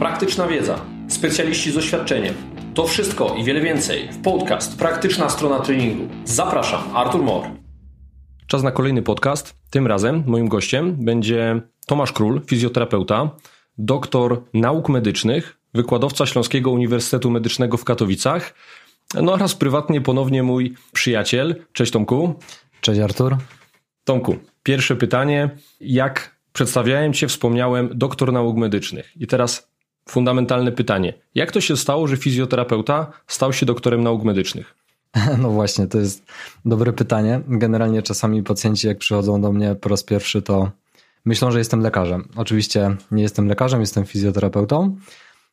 praktyczna wiedza, specjaliści z doświadczeniem. To wszystko i wiele więcej w podcast Praktyczna strona treningu. Zapraszam, Artur Mor. Czas na kolejny podcast. Tym razem moim gościem będzie Tomasz Król, fizjoterapeuta, doktor nauk medycznych, wykładowca Śląskiego Uniwersytetu Medycznego w Katowicach, no oraz prywatnie ponownie mój przyjaciel. Cześć Tomku. Cześć Artur. Tomku, pierwsze pytanie. Jak przedstawiałem Cię, wspomniałem doktor nauk medycznych. I teraz fundamentalne pytanie. Jak to się stało, że fizjoterapeuta stał się doktorem nauk medycznych? No właśnie, to jest dobre pytanie. Generalnie czasami pacjenci, jak przychodzą do mnie po raz pierwszy, to myślą, że jestem lekarzem. Oczywiście nie jestem lekarzem, jestem fizjoterapeutą.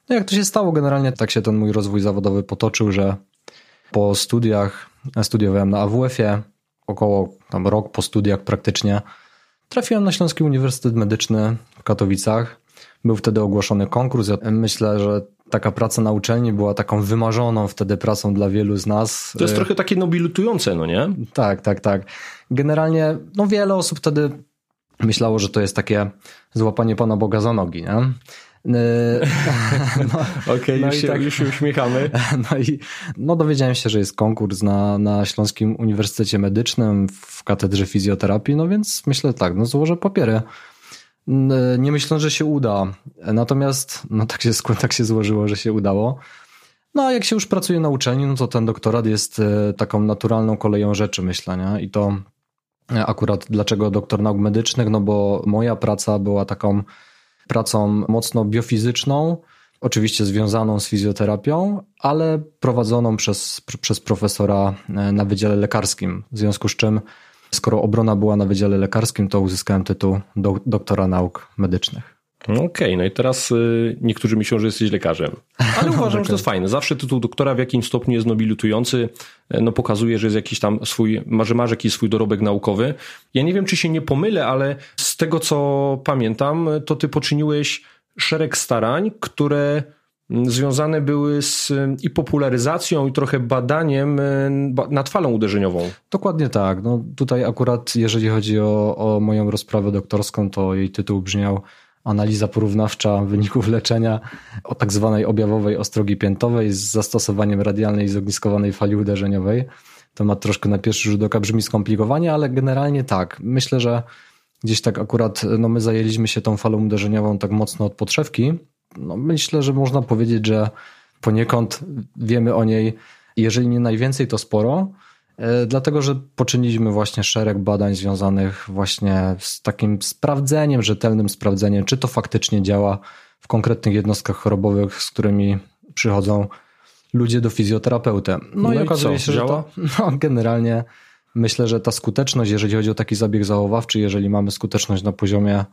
No jak to się stało? Generalnie tak się ten mój rozwój zawodowy potoczył, że po studiach, studiowałem na AWF-ie, około tam rok po studiach praktycznie, trafiłem na Śląski Uniwersytet Medyczny w Katowicach. Był wtedy ogłoszony konkurs. Ja myślę, że taka praca na uczelni była taką wymarzoną wtedy pracą dla wielu z nas. To jest trochę takie nobilutujące, no nie? Tak, tak, tak. Generalnie no wiele osób wtedy myślało, że to jest takie złapanie Pana Boga za nogi, nie? No, Okej, okay, no już, tak, już się uśmiechamy. No i no dowiedziałem się, że jest konkurs na, na Śląskim Uniwersytecie Medycznym w katedrze fizjoterapii, no więc myślę tak, no złożę papiery. Nie myślę, że się uda. Natomiast no tak się, tak się złożyło, że się udało. No a jak się już pracuje na uczelni, no to ten doktorat jest e, taką naturalną koleją rzeczy, myślę, nie? I to e, akurat dlaczego doktor nauk medycznych? No bo moja praca była taką pracą mocno biofizyczną, oczywiście związaną z fizjoterapią, ale prowadzoną przez, przez profesora e, na Wydziale Lekarskim. W związku z czym, skoro obrona była na Wydziale Lekarskim, to uzyskałem tytuł do, doktora nauk medycznych. Okej, okay, no i teraz y, niektórzy myślą, że jesteś lekarzem. Ale uważam, że to jest fajne. Zawsze tytuł doktora w jakimś stopniu jest nobilitujący, e, no pokazuje, że jest jakiś tam swój, że masz jakiś swój dorobek naukowy. Ja nie wiem, czy się nie pomylę, ale z tego, co pamiętam, to ty poczyniłeś szereg starań, które związane były z i popularyzacją, i trochę badaniem nad falą uderzeniową. Dokładnie tak. No tutaj akurat, jeżeli chodzi o, o moją rozprawę doktorską, to jej tytuł brzmiał analiza porównawcza wyników leczenia o tak zwanej objawowej ostrogi piętowej z zastosowaniem radialnej i zogniskowanej fali uderzeniowej. Temat troszkę na pierwszy rzut oka brzmi skomplikowanie, ale generalnie tak. Myślę, że gdzieś tak akurat no my zajęliśmy się tą falą uderzeniową tak mocno od podszewki. No myślę, że można powiedzieć, że poniekąd wiemy o niej, jeżeli nie najwięcej, to sporo. E, dlatego, że poczyniliśmy właśnie szereg badań związanych właśnie z takim sprawdzeniem, rzetelnym sprawdzeniem, czy to faktycznie działa w konkretnych jednostkach chorobowych, z którymi przychodzą ludzie do fizjoterapeuty. No, no i, i okazuje co? się, że to, no, generalnie myślę, że ta skuteczność, jeżeli chodzi o taki zabieg zachowawczy, jeżeli mamy skuteczność na poziomie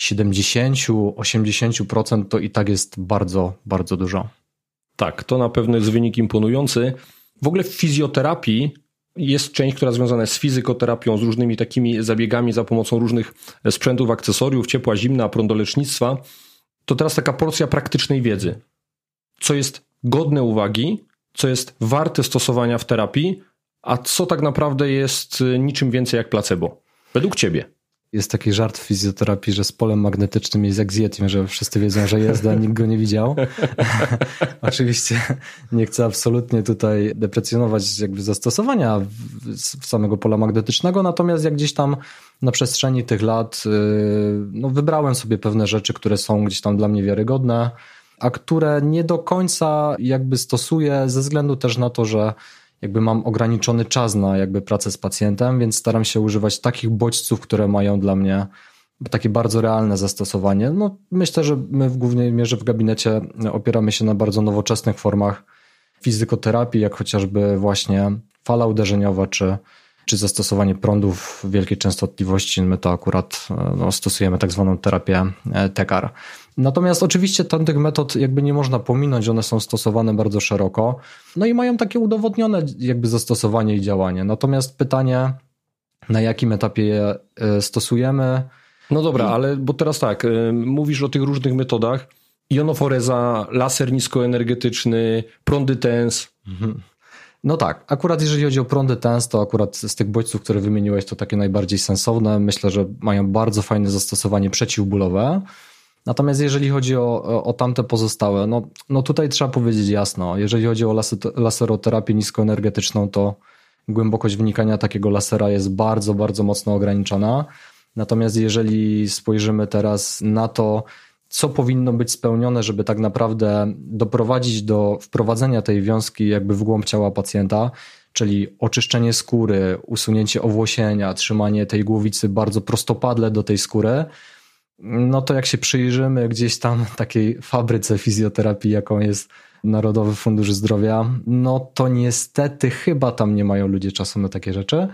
70-80%, to i tak jest bardzo, bardzo dużo. Tak, to na pewno jest wynik imponujący. W ogóle w fizjoterapii jest część, która związana jest z fizykoterapią, z różnymi takimi zabiegami za pomocą różnych sprzętów, akcesoriów, ciepła, zimna, prądolecznictwa. To teraz taka porcja praktycznej wiedzy. Co jest godne uwagi, co jest warte stosowania w terapii, a co tak naprawdę jest niczym więcej jak placebo. Według ciebie. Jest taki żart w fizjoterapii, że z polem magnetycznym jest jak z Yetim, że wszyscy wiedzą, że jest, a nikt go nie widział. Oczywiście nie chcę absolutnie tutaj deprecjonować jakby zastosowania samego pola magnetycznego, natomiast jak gdzieś tam na przestrzeni tych lat y, no, wybrałem sobie pewne rzeczy, które są gdzieś tam dla mnie wiarygodne, a które nie do końca jakby stosuję ze względu też na to, że jakby mam ograniczony czas na jakby pracę z pacjentem, więc staram się używać takich bodźców, które mają dla mnie takie bardzo realne zastosowanie. No, myślę, że my w głównej mierze w gabinecie opieramy się na bardzo nowoczesnych formach fizykoterapii, jak chociażby właśnie fala uderzeniowa, czy, czy zastosowanie prądów wielkiej częstotliwości. My to akurat no, stosujemy tak zwaną terapię e, TECAR. Natomiast oczywiście tamtych metod jakby nie można pominąć, one są stosowane bardzo szeroko, no i mają takie udowodnione jakby zastosowanie i działanie. Natomiast pytanie, na jakim etapie je e, stosujemy? No dobra, ale bo teraz tak, e, mówisz o tych różnych metodach, jonoforeza, laser niskoenergetyczny, prądy TENS. Mhm. No tak, akurat jeżeli chodzi o prądy TENS, to akurat z tych bodźców, które wymieniłeś, to takie najbardziej sensowne. Myślę, że mają bardzo fajne zastosowanie przeciwbólowe. Natomiast jeżeli chodzi o, o, o tamte pozostałe, no, no tutaj trzeba powiedzieć jasno, jeżeli chodzi o laseroterapię niskoenergetyczną, to głębokość wnikania takiego lasera jest bardzo, bardzo mocno ograniczona. Natomiast jeżeli spojrzymy teraz na to, co powinno być spełnione, żeby tak naprawdę doprowadzić do wprowadzenia tej wiązki jakby w głąb ciała pacjenta, czyli oczyszczenie skóry, usunięcie owłosienia, trzymanie tej głowicy bardzo prostopadle do tej skóry, no to jak się przyjrzymy gdzieś tam takiej fabryce fizjoterapii, jaką jest Narodowy Fundusz Zdrowia, no to niestety chyba tam nie mają ludzie czasu na takie rzeczy.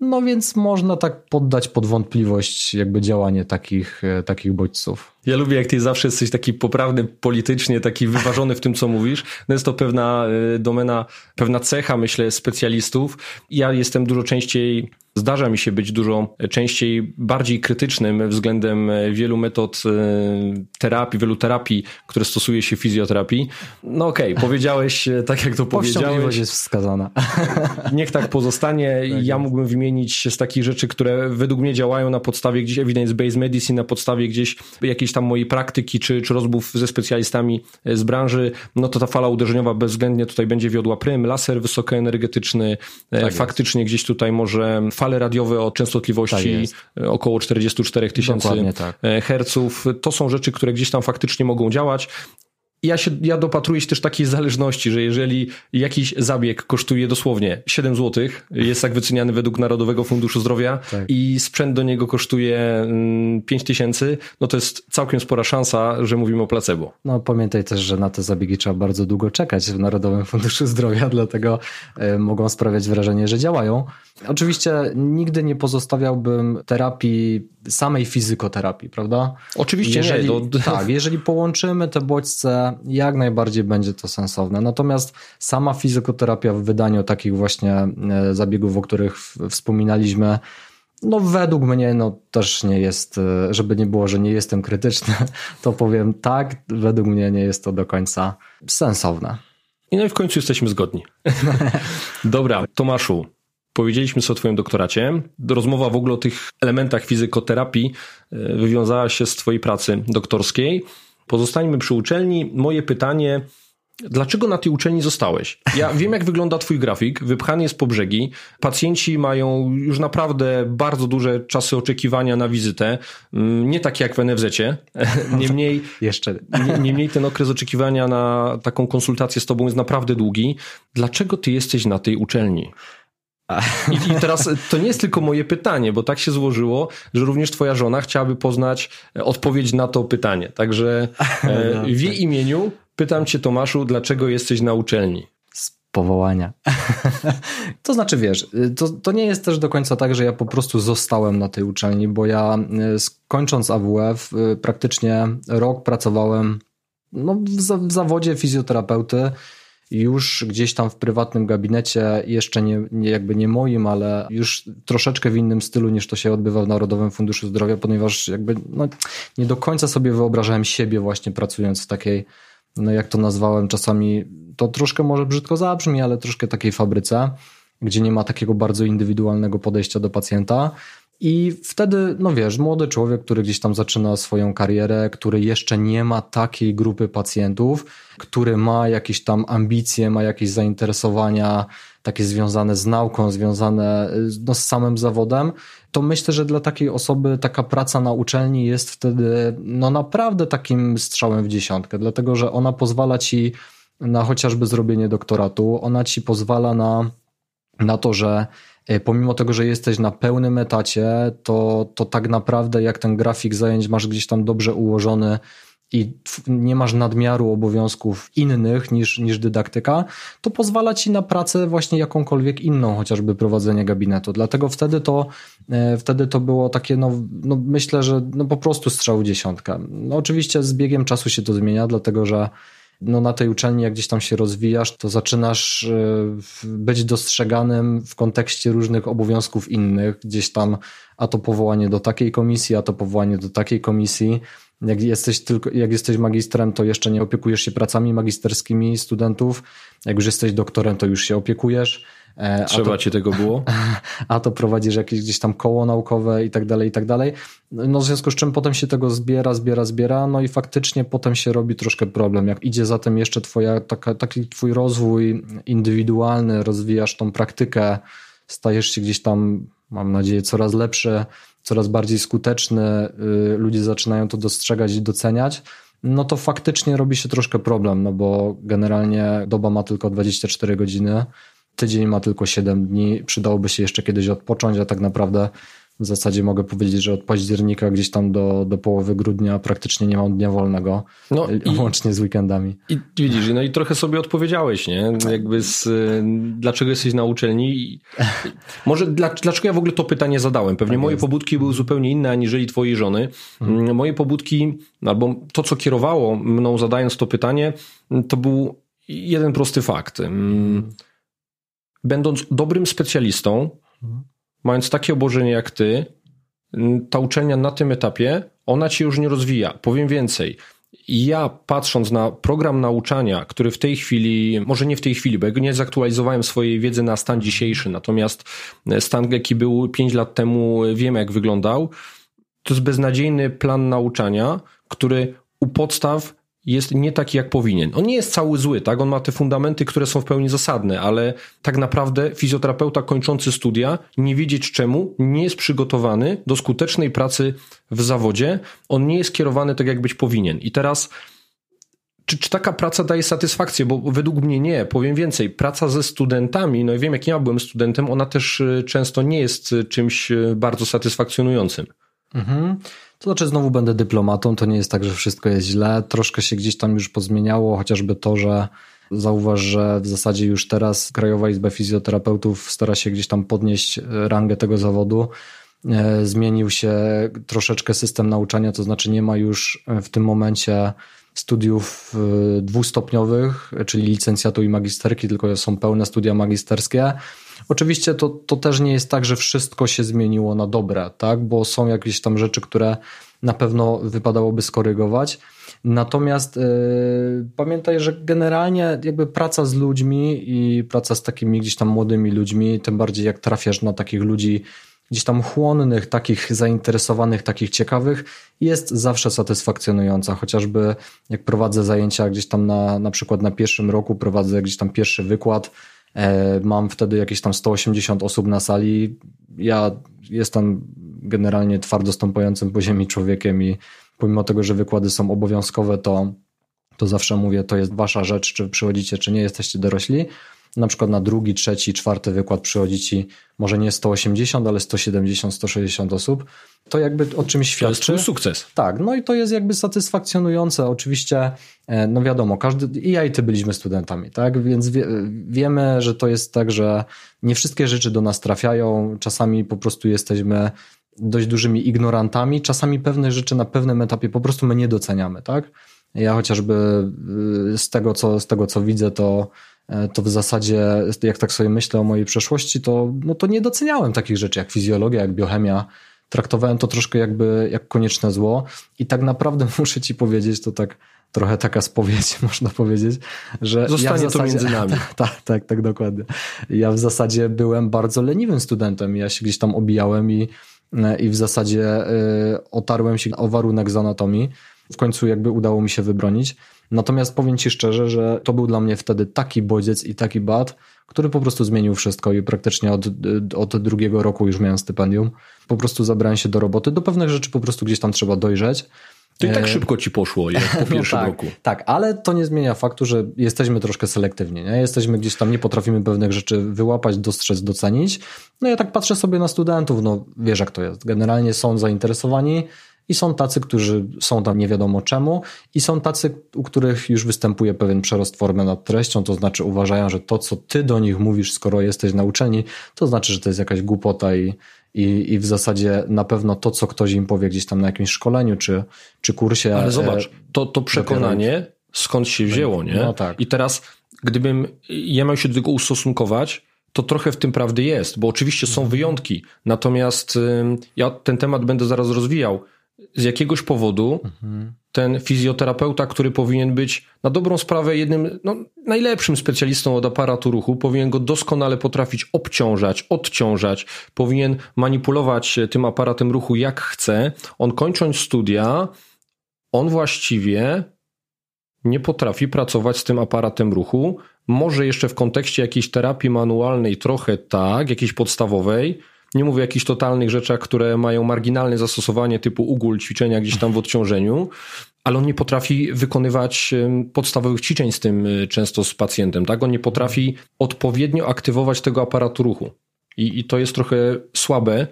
No więc można tak poddać pod wątpliwość jakby działanie takich, e, takich bodźców. Ja lubię, jak ty zawsze jesteś taki poprawny politycznie, taki wyważony w tym, co mówisz. No jest to pewna e, domena, pewna cecha, myślę, specjalistów. Ja jestem dużo częściej Zdarza mi się być dużo częściej bardziej krytycznym względem wielu metod e, terapii, wielu terapii, które stosuje się w fizjoterapii. No okej, okay, powiedziałeś e, tak, jak to powiedziałeś. jest wskazana. Niech tak pozostanie. Tak ja mógłbym wymienić z takich rzeczy, które według mnie działają na podstawie gdzieś evidence-based medicine, na podstawie gdzieś jakiejś tam mojej praktyki, czy, czy rozmów ze specjalistami z branży, no to ta fala uderzeniowa bezwzględnie tutaj będzie wiodła prym, laser wysokoenergetyczny, e, tak faktycznie jest. gdzieś tutaj może fale radiowe o częstotliwości tak około 44 tysięcy tak. E, herców. To są rzeczy, które gdzieś tam faktycznie mogą działać ja, się, ja dopatruję się też takiej zależności, że jeżeli jakiś zabieg kosztuje dosłownie 7 zł, jest tak wyceniany według Narodowego Funduszu Zdrowia tak. i sprzęt do niego kosztuje 5 mm, tysięcy, no to jest całkiem spora szansa, że mówimy o placebo. No pamiętaj też, że na te zabiegi trzeba bardzo długo czekać w Narodowym Funduszu Zdrowia, dlatego y, mogą sprawiać wrażenie, że działają. Oczywiście nigdy nie pozostawiałbym terapii, samej fizykoterapii, prawda? Oczywiście jeżeli, nie. To... Tak, jeżeli połączymy te bodźce, jak najbardziej będzie to sensowne. Natomiast sama fizykoterapia w wydaniu takich właśnie e, zabiegów, o których wspominaliśmy, no według mnie no też nie jest, e, żeby nie było, że nie jestem krytyczny, to powiem tak, według mnie nie jest to do końca sensowne. I no i w końcu jesteśmy zgodni. Dobra, Tomaszu, Powiedzieliśmy sobie o Twoim doktoracie. Rozmowa w ogóle o tych elementach fizykoterapii e, wywiązała się z Twojej pracy doktorskiej. Pozostańmy przy uczelni. Moje pytanie, Dlaczego na tej uczelni zostałeś? Ja wiem, jak wygląda Twój grafik. Wypchany jest po brzegi. Pacjenci mają już naprawdę bardzo duże czasy oczekiwania na wizytę. Mm, nie takie jak w NFZ-cie. Niemniej, Jeszcze. niemniej ten okres oczekiwania na taką konsultację z Tobą jest naprawdę długi. Dlaczego Ty jesteś na tej uczelni? I, I, teraz to nie jest tylko moje pytanie, bo tak się złożyło, że również twoja żona chciałaby poznać e, odpowiedź na to pytanie. Także e, w jej imieniu pytam cię Tomaszu, dlaczego jesteś na uczelni? Z powołania. to znaczy, wiesz, to, to nie jest też do końca tak, że ja po prostu zostałem na tej uczelni, bo ja skończąc AWF praktycznie rok pracowałem no, w, w zawodzie fizjoterapeuty już gdzieś tam w prywatnym gabinecie, jeszcze nie, nie, jakby nie moim, ale już troszeczkę w innym stylu niż to się odbywa w Narodowym Funduszu Zdrowia, ponieważ jakby no, nie do końca sobie wyobrażałem siebie właśnie pracując w takiej, no jak to nazwałem czasami, to troszkę może brzydko zabrzmi, ale troszkę takiej fabryce, gdzie nie ma takiego bardzo indywidualnego podejścia do pacjenta. I wtedy, no wiesz, młody człowiek, który gdzieś tam zaczyna swoją karierę, który jeszcze nie ma takiej grupy pacjentów, który ma jakieś tam ambicje, ma jakieś zainteresowania takie związane z nauką, związane no, z samym zawodem, to myślę, że dla takiej osoby taka praca na uczelni jest wtedy no naprawdę takim strzałem w dziesiątkę, dlatego że ona pozwala ci na chociażby zrobienie doktoratu, ona ci pozwala na, na to, że pomimo tego, że jesteś na pełnym etacie, to, to tak naprawdę jak ten grafik zajęć masz gdzieś tam dobrze ułożony i nie masz nadmiaru obowiązków innych niż, niż dydaktyka, to pozwala ci na pracę właśnie jakąkolwiek inną, chociażby prowadzenie gabinetu. Dlatego wtedy to, e, wtedy to było takie, no, no myślę, że no po prostu strzał dziesiątka. No oczywiście z biegiem czasu się to zmienia, dlatego że no na tej uczelni, jak gdzieś tam się rozwijasz, to zaczynasz e, być dostrzeganym w kontekście różnych obowiązków innych, gdzieś tam a to powołanie do takiej komisji, a to powołanie do takiej komisji. Jak jesteś tylko, jak jesteś magistrem, to jeszcze nie opiekujesz się pracami magisterskimi studentów. Jak już jesteś doktorem, to już się opiekujesz. E, Trzeba to, ci tego było? A to prowadzisz jakieś gdzieś tam koło naukowe i tak dalej, i tak dalej. No w związku z czym potem się tego zbiera, zbiera, zbiera, no i faktycznie potem się robi troszkę problem. Jak idzie zatem jeszcze twoja, taka, taki twój rozwój indywidualny, rozwijasz tą praktykę, stajesz się gdzieś tam, mam nadzieję, coraz lepszy, coraz bardziej skuteczny, ludzie zaczynają to dostrzegać i doceniać, no to faktycznie robi się troszkę problem, no bo generalnie doba ma tylko 24 godziny, tydzień ma tylko 7 dni, przydałoby się jeszcze kiedyś odpocząć, a tak naprawdę w zasadzie mogę powiedzieć, że od października gdzieś tam do, do połowy grudnia praktycznie nie mam dnia wolnego, no i, łącznie z weekendami. I widzisz, no i trochę sobie odpowiedziałeś, nie? Jakby z, dlaczego jesteś na uczelni? Może dla, dlaczego ja w ogóle to pytanie zadałem? Pewnie tak moje jest. pobudki były zupełnie inne aniżeli twojej żony. Hmm. Moje pobudki, albo to, co kierowało mną zadając to pytanie, to był jeden prosty fakt. Hmm. Będąc dobrym specjalistą, hmm mając takie obłożenie jak ty, ta uczelnia na tym etapie, ona ci już nie rozwija. Powiem więcej. Ja patrząc na program nauczania, który w tej chwili, może nie w tej chwili, bo nie zaktualizowałem swojej wiedzy na stan dzisiejszy, natomiast stan, jaki był 5 lat temu, wiem jak wyglądał. To jest beznadziejny plan nauczania, który u podstaw jest nie taki, jak powinien. On nie jest cały zły, tak? On ma te fundamenty, które są w pełni zasadne, ale tak naprawdę fizjoterapeuta kończący studia, nie wiedzieć czemu, nie jest przygotowany do skutecznej pracy w zawodzie. On nie jest kierowany tak, jak być powinien. I teraz czy, czy taka praca daje satysfakcję? Bo według mnie nie. Powiem więcej. Praca ze studentami, no i wiem, jak ja byłem studentem, ona też y, często nie jest y, czymś y, bardzo satysfakcjonującym. Mhm. To znaczy, znowu będę dyplomatą, to nie jest tak, że wszystko jest źle. Troszkę się gdzieś tam już pozmieniało, chociażby to, że zauważ, że w zasadzie już teraz Krajowa Izba Fizjoterapeutów stara się gdzieś tam podnieść rangę tego zawodu. E, zmienił się troszeczkę system nauczania, to znaczy nie ma już w tym momencie studiów e, dwustopniowych, czyli licencjatu i magisterki, tylko są pełne studia magisterskie. Oczywiście to, to też nie jest tak, że wszystko się zmieniło na dobre, tak? bo są jakieś tam rzeczy, które na pewno wypadałoby skorygować. Natomiast yy, pamiętaj, że generalnie jakby praca z ludźmi i praca z takimi gdzieś tam młodymi ludźmi, tym bardziej jak trafiasz na takich ludzi gdzieś tam chłonnych, takich zainteresowanych, takich ciekawych, jest zawsze satysfakcjonująca. Chociażby jak prowadzę zajęcia gdzieś tam na, na przykład na pierwszym roku, prowadzę gdzieś tam pierwszy wykład, mam wtedy jakieś tam 180 osób na sali. Ja jestem generalnie twardo stąpającym po ziemi człowiekiem i pomimo tego, że wykłady są obowiązkowe, to, to zawsze mówię, to jest wasza rzecz, czy przychodzicie, czy nie jesteście dorośli na przykład na drugi, trzeci, czwarty wykład przychodzi ci może nie 180, ale 170, 160 osób, to jakby o czymś świadczy. To jest sukces. Tak, no i to jest jakby satysfakcjonujące. Oczywiście, e, no wiadomo, każdy, i ja i ty byliśmy studentami, tak, więc wie, wiemy, że to jest tak, że nie wszystkie rzeczy do nas trafiają, czasami po prostu jesteśmy dość dużymi ignorantami, czasami pewne rzeczy na pewnym etapie po prostu my nie doceniamy, tak. Ja chociażby y, z tego, co, z tego, co widzę, to to w zasadzie, jak tak sobie myślę o mojej przeszłości, to, no to nie doceniałem takich rzeczy jak fizjologia, jak biochemia. Traktowałem to troszkę jakby jak konieczne zło i tak naprawdę muszę ci powiedzieć, to tak trochę taka spowiedź, można powiedzieć, że. Zostanie ja zasadzie, to między nami. Tak, tak, tak, dokładnie. Ja w zasadzie byłem bardzo leniwym studentem. Ja się gdzieś tam obijałem i, i w zasadzie y, otarłem się o warunek z anatomii. W końcu jakby udało mi się wybronić. Natomiast powiem Ci szczerze, że to był dla mnie wtedy taki bodziec i taki bad, który po prostu zmienił wszystko i praktycznie od, od drugiego roku już miałem stypendium. Po prostu zabrałem się do roboty. Do pewnych rzeczy po prostu gdzieś tam trzeba dojrzeć. To i tak e, szybko ci poszło, jak po no pierwszym no tak, roku. Tak, ale to nie zmienia faktu, że jesteśmy troszkę selektywni. Nie? Jesteśmy gdzieś tam, nie potrafimy pewnych rzeczy wyłapać, dostrzec, docenić. No ja tak patrzę sobie na studentów, no wiesz jak to jest. Generalnie są zainteresowani, i są tacy, którzy są tam nie wiadomo czemu, i są tacy, u których już występuje pewien przerost formy nad treścią, to znaczy uważają, że to, co ty do nich mówisz, skoro jesteś na uczelni, to znaczy, że to jest jakaś głupota i, i, i w zasadzie na pewno to, co ktoś im powie gdzieś tam na jakimś szkoleniu czy, czy kursie. Ale zobacz, to, to przekonanie skąd się wzięło, nie? No tak. I teraz, gdybym ja miał się do tego ustosunkować, to trochę w tym prawdy jest, bo oczywiście są wyjątki. Natomiast ja ten temat będę zaraz rozwijał z jakiegoś powodu mhm. ten fizjoterapeuta, który powinien być na dobrą sprawę jednym, no, najlepszym specjalistą od aparatu ruchu, powinien go doskonale potrafić obciążać, odciążać, powinien manipulować tym aparatem ruchu jak chce. On kończąc studia, on właściwie nie potrafi pracować z tym aparatem ruchu. Może jeszcze w kontekście jakiejś terapii manualnej trochę tak, jakiejś podstawowej, nie mówię o jakichś totalnych rzeczach, które mają marginalne zastosowanie typu ugól, ćwiczenia gdzieś tam w odciążeniu, ale on nie potrafi wykonywać podstawowych ćwiczeń z tym y, często z pacjentem, tak? On nie potrafi odpowiednio aktywować tego aparatu ruchu. I, i to jest trochę słabe,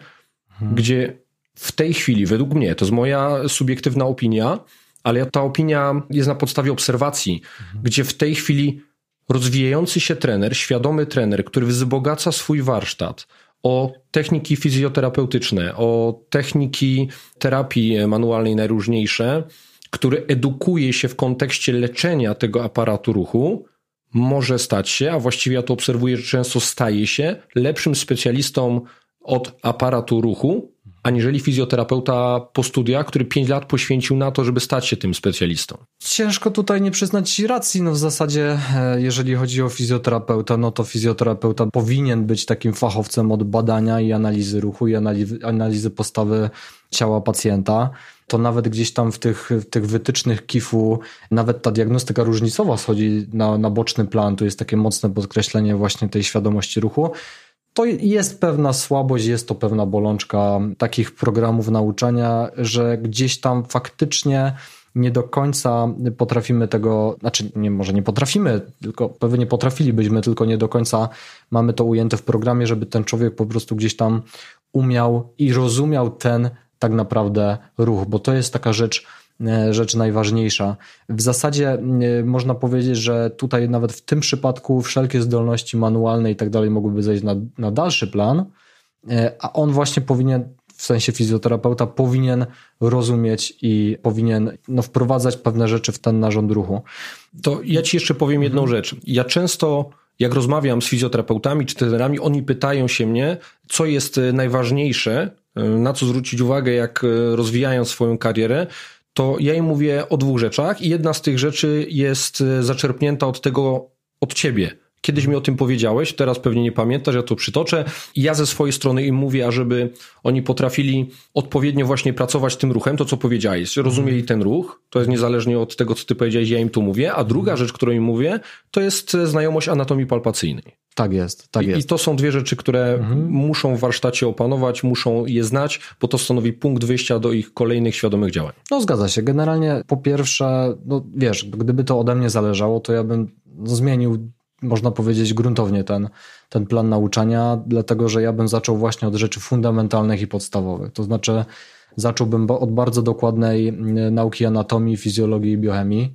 hmm. gdzie w tej chwili, według mnie, to jest moja subiektywna opinia, ale ta opinia jest na podstawie obserwacji, hmm. gdzie w tej chwili rozwijający się trener, świadomy trener, który wzbogaca swój warsztat, o techniki fizjoterapeutyczne, o techniki terapii manualnej najróżniejsze, który edukuje się w kontekście leczenia tego aparatu ruchu, może stać się, a właściwie ja to obserwuję, że często staje się lepszym specjalistą od aparatu ruchu, aniżeli fizjoterapeuta po studiach, który 5 lat poświęcił na to, żeby stać się tym specjalistą. Ciężko tutaj nie przyznać racji. No w zasadzie, e, jeżeli chodzi o fizjoterapeuta, no to fizjoterapeuta powinien być takim fachowcem od badania i analizy ruchu i analizy, analizy postawy ciała pacjenta to nawet gdzieś tam w tych, w tych wytycznych KIF-u, nawet ta diagnostyka różnicowa schodzi na, na boczny plan. Tu jest takie mocne podkreślenie właśnie tej świadomości ruchu to jest pewna słabość, jest to pewna bolączka takich programów nauczania, że gdzieś tam faktycznie nie do końca potrafimy tego, znaczy nie, może nie potrafimy, tylko pewnie potrafilibyśmy, tylko nie do końca mamy to ujęte w programie, żeby ten człowiek po prostu gdzieś tam umiał i rozumiał ten tak naprawdę ruch, bo to jest taka rzecz, rzecz najważniejsza. W zasadzie e, można powiedzieć, że tutaj nawet w tym przypadku wszelkie zdolności manualne i tak dalej mogłyby zejść na, na dalszy plan, e, a on właśnie powinien w sensie fizjoterapeuta powinien rozumieć i powinien no, wprowadzać pewne rzeczy w ten narząd ruchu. To ja ci jeszcze powiem jedną mhm. rzecz. Ja często jak rozmawiam z fizjoterapeutami czy trenerami, oni pytają się mnie, co jest najważniejsze, na co zwrócić uwagę, jak rozwijają swoją karierę to ja im mówię o dwóch rzeczach i jedna z tych rzeczy jest e, zaczerpnięta od tego, od ciebie. Kiedyś mi o tym powiedziałeś, teraz pewnie nie pamiętasz, ja to przytoczę. Ja ze swojej strony im mówię, ażeby oni potrafili odpowiednio właśnie pracować tym ruchem, to co powiedziałeś, rozumieli mhm. ten ruch, to jest niezależnie od tego, co ty powiedziałeś, ja im tu mówię. A druga rzecz, którą im mówię, to jest e, znajomość anatomii palpacyjnej. Tak jest, tak jest. I to są dwie rzeczy, które mhm. muszą w warsztacie opanować, muszą je znać, bo to stanowi punkt wyjścia do ich kolejnych świadomych działań. No zgadza się. Generalnie po pierwsze, no wiesz, gdyby to ode mnie zależało, to ja bym no, zmienił, można powiedzieć, gruntownie ten, ten plan nauczania, dlatego że ja bym zaczął właśnie od rzeczy fundamentalnych i podstawowych. To znaczy zacząłbym od bardzo dokładnej nauki anatomii, fizjologii i biochemii,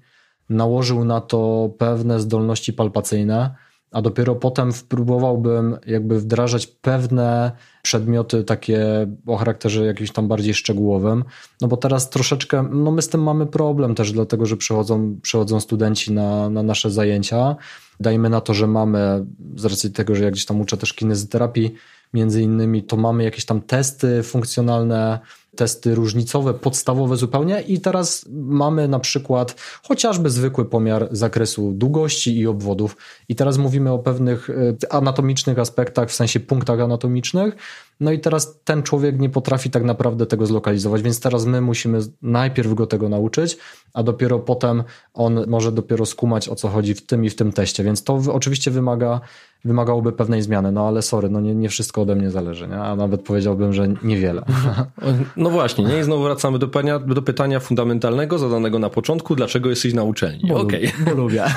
nałożył na to pewne zdolności palpacyjne, a dopiero potem spróbowałbym jakby wdrażać pewne przedmioty takie o charakterze jakimś tam bardziej szczegółowym, no bo teraz troszeczkę, no my z tym mamy problem też dlatego, że przychodzą, przychodzą studenci na, na nasze zajęcia, dajmy na to, że mamy, z racji tego, że ja gdzieś tam uczę też kinezyterapii, między innymi, to mamy jakieś tam testy funkcjonalne, testy różnicowe, podstawowe zupełnie i teraz mamy na przykład chociażby zwykły pomiar zakresu długości i obwodów. I teraz mówimy o pewnych e, anatomicznych aspektach, w sensie punktach anatomicznych, no i teraz ten człowiek nie potrafi tak naprawdę tego zlokalizować, więc teraz my musimy najpierw go tego nauczyć, a dopiero potem on może dopiero skumać o co chodzi w tym i w tym teście, więc to oczywiście wymaga wymagałoby pewnej zmiany, no ale sorry, no nie, nie wszystko ode mnie zależy, nie? a nawet powiedziałbym, że niewiele. No właśnie, nie? I znowu wracamy do pytania, do pytania fundamentalnego zadanego na początku, dlaczego jesteś na uczelni? Bo, okay. bo lubię.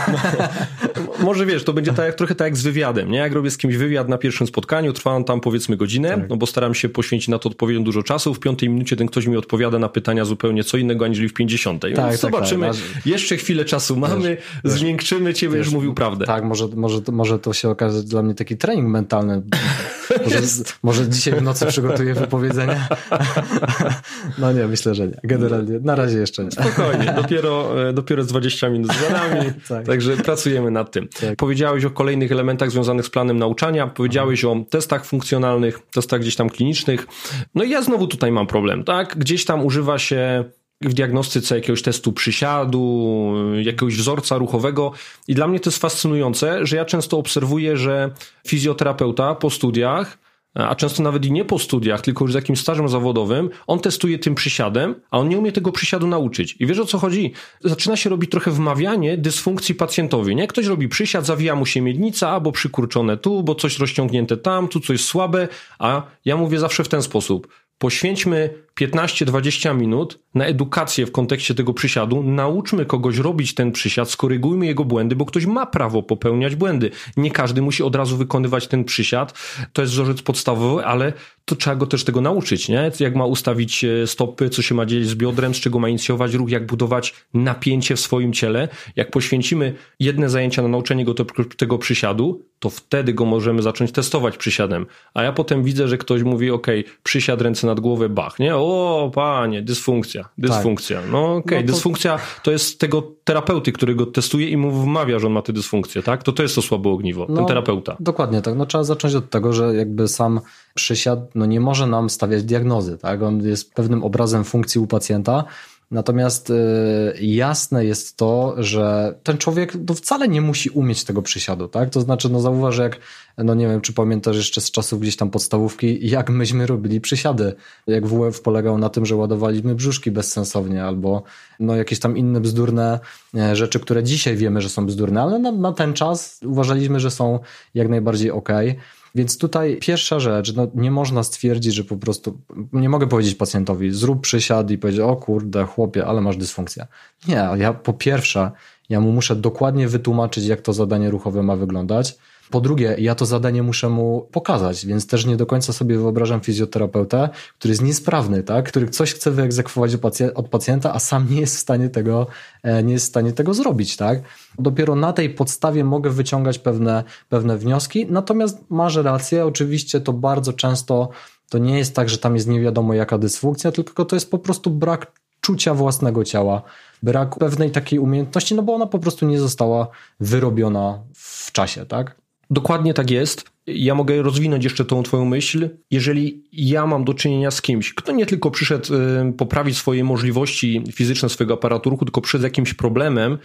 Może wiesz, to będzie tak, jak, trochę tak jak z wywiadem, nie? Jak robię z kimś wywiad na pierwszym spotkaniu, trwa on tam powiedzmy godzinę, tak. no bo staram się poświęcić na to odpowiednio dużo czasu, w piątej minucie ten ktoś mi odpowiada na pytania zupełnie co innego, aniżeli w pięćdziesiątej. Tak, Więc tak, zobaczymy, tak, jeszcze chwilę czasu mamy, wiesz, zmiękczymy cię, będziesz mówił prawdę. Tak, może, może, może to się okazać dla mnie taki trening mentalny. Może, może dzisiaj w nocy przygotuję wypowiedzenie? No nie, myślę, że nie. Generalnie, na razie jeszcze nie. Spokojnie, dopiero, e, dopiero z 20 minut z nami, tak. także pracujemy nad tym. Tak. Powiedziałeś o kolejnych elementach związanych z planem nauczania, powiedziałeś o testach funkcjonalnych, testach gdzieś tam klinicznych. No i ja znowu tutaj mam problem, tak? Gdzieś tam używa się w diagnostyce jakiegoś testu przysiadu, jakiegoś wzorca ruchowego. I dla mnie to jest fascynujące, że ja często obserwuję, że fizjoterapeuta po studiach, a często nawet i nie po studiach, tylko już z jakimś stażem zawodowym, on testuje tym przysiadem, a on nie umie tego przysiadu nauczyć. I wiesz o co chodzi? Zaczyna się robić trochę wmawianie dysfunkcji pacjentowi. Nie? Ktoś robi przysiad, zawija mu się miednica, albo przykurczone tu, bo coś rozciągnięte tam, tu coś słabe, a ja mówię zawsze w ten sposób poświęćmy 15-20 minut na edukację w kontekście tego przysiadu, nauczmy kogoś robić ten przysiad, skorygujmy jego błędy, bo ktoś ma prawo popełniać błędy. Nie każdy musi od razu wykonywać ten przysiad. To jest wzorzec podstawowy, ale to trzeba go też tego nauczyć, nie? Jak ma ustawić e, stopy, co się ma dzieć z biodrem, z czego ma inicjować ruch, jak budować napięcie w swoim ciele. Jak poświęcimy jedne zajęcia na nauczenie go tego przysiadu, to wtedy go możemy zacząć testować przysiadem. A ja potem widzę, że ktoś mówi, ok, przysiad, ręce nad głowę, bach, nie? O, panie, dysfunkcja, dysfunkcja. Tak. No okej, okay, no to... dysfunkcja to jest tego terapeuty, który go testuje i mu wmawia, że on ma tę dysfunkcję, tak? To to jest to słabe ogniwo, no, ten terapeuta. Dokładnie tak. No trzeba zacząć od tego, że jakby sam przysiad no nie może nam stawiać diagnozy, tak? On jest pewnym obrazem funkcji u pacjenta, Natomiast y, jasne jest to, że ten człowiek no, wcale nie musi umieć tego przysiadu, tak? To znaczy, no zauważ, jak, no nie wiem, czy pamiętasz jeszcze z czasów gdzieś tam podstawówki, jak myśmy robili przysiady. Jak WF polegał na tym, że ładowaliśmy brzuszki bezsensownie, albo no jakieś tam inne bzdurne e, rzeczy, które dzisiaj wiemy, że są bzdurne, ale na, na ten czas uważaliśmy, że są jak najbardziej okej. Okay. Więc tutaj pierwsza rzecz, no nie można stwierdzić, że po prostu, nie mogę powiedzieć pacjentowi, zrób przysiad i powiedzieć, o kurde, chłopie, ale masz dysfunkcję. Nie, ja po pierwsze, ja mu muszę dokładnie wytłumaczyć, jak to zadanie ruchowe ma wyglądać. Po drugie, ja to zadanie muszę mu pokazać, więc też nie do końca sobie wyobrażam fizjoterapeutę, który jest niesprawny, tak? który coś chce wyegzekwować od pacjenta, a sam nie jest w stanie tego, e, nie jest w stanie tego zrobić. Tak? Dopiero na tej podstawie mogę wyciągać pewne, pewne wnioski, natomiast masz rację, oczywiście to bardzo często to nie jest tak, że tam jest nie wiadomo jaka dysfunkcja, tylko to jest po prostu brak czucia własnego ciała, brak pewnej takiej umiejętności, no bo ona po prostu nie została wyrobiona w czasie, tak? Dokładnie tak jest. Ja mogę rozwinąć jeszcze tą Twoją myśl. Jeżeli ja mam do czynienia z kimś, kto nie tylko przyszedł y, poprawić swoje możliwości fizyczne swojego aparatu ruchu, tylko przyszedł z jakimś problemem,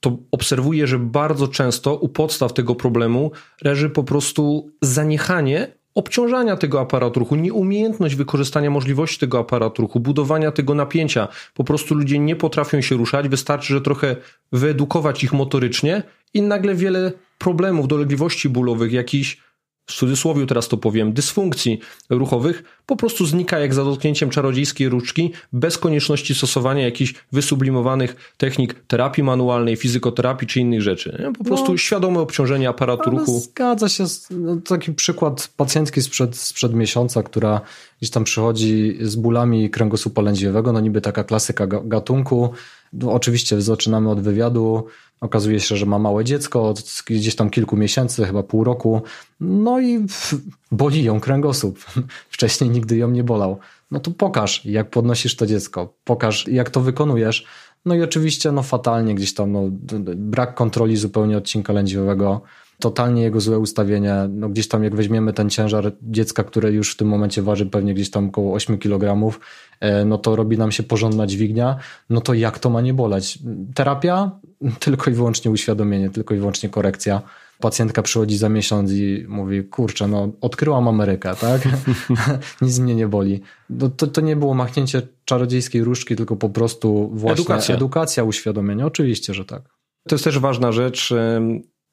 to obserwuję, że bardzo często u podstaw tego problemu leży po prostu zaniechanie obciążania tego aparatu ruchu, nieumiejętność wykorzystania możliwości tego aparatu ruchu, budowania tego napięcia. Po prostu ludzie nie potrafią się ruszać, wystarczy, że trochę wyedukować ich motorycznie i nagle wiele problemów, dolegliwości bólowych, jakichś w cudzysłowie teraz to powiem, dysfunkcji ruchowych po prostu znika jak za dotknięciem czarodziejskiej róczki, bez konieczności stosowania jakichś wysublimowanych technik terapii manualnej, fizykoterapii czy innych rzeczy. Po prostu no, świadome obciążenie aparatu ruchu. Zgadza się. No, taki przykład pacjentki sprzed, sprzed miesiąca, która gdzieś tam przychodzi z bólami kręgosłupa lędźwiowego, no niby taka klasyka gatunku. No, oczywiście zaczynamy od wywiadu, Okazuje się, że ma małe dziecko od gdzieś tam kilku miesięcy, chyba pół roku. No i boli ją kręgosłup. Wcześniej nigdy ją nie bolał. No to pokaż, jak podnosisz to dziecko. Pokaż, jak to wykonujesz. No i oczywiście, no fatalnie gdzieś tam, no, brak kontroli zupełnie odcinka lędźwiowego totalnie jego złe ustawienie. No gdzieś tam jak weźmiemy ten ciężar dziecka, które już w tym momencie waży pewnie gdzieś tam około 8 kg, e, no to robi nam się porządna dźwignia, no to jak to ma nie boleć? Terapia? Tylko i wyłącznie uświadomienie, tylko i wyłącznie korekcja. Pacjentka przychodzi za miesiąc i mówi, kurczę, no odkryłam Amerykę, tak? Nic mnie nie boli. No, to, to nie było machnięcie czarodziejskiej różdżki, tylko po prostu właśnie edukacja, edukacja uświadomienie. Oczywiście, że tak. To jest też ważna rzecz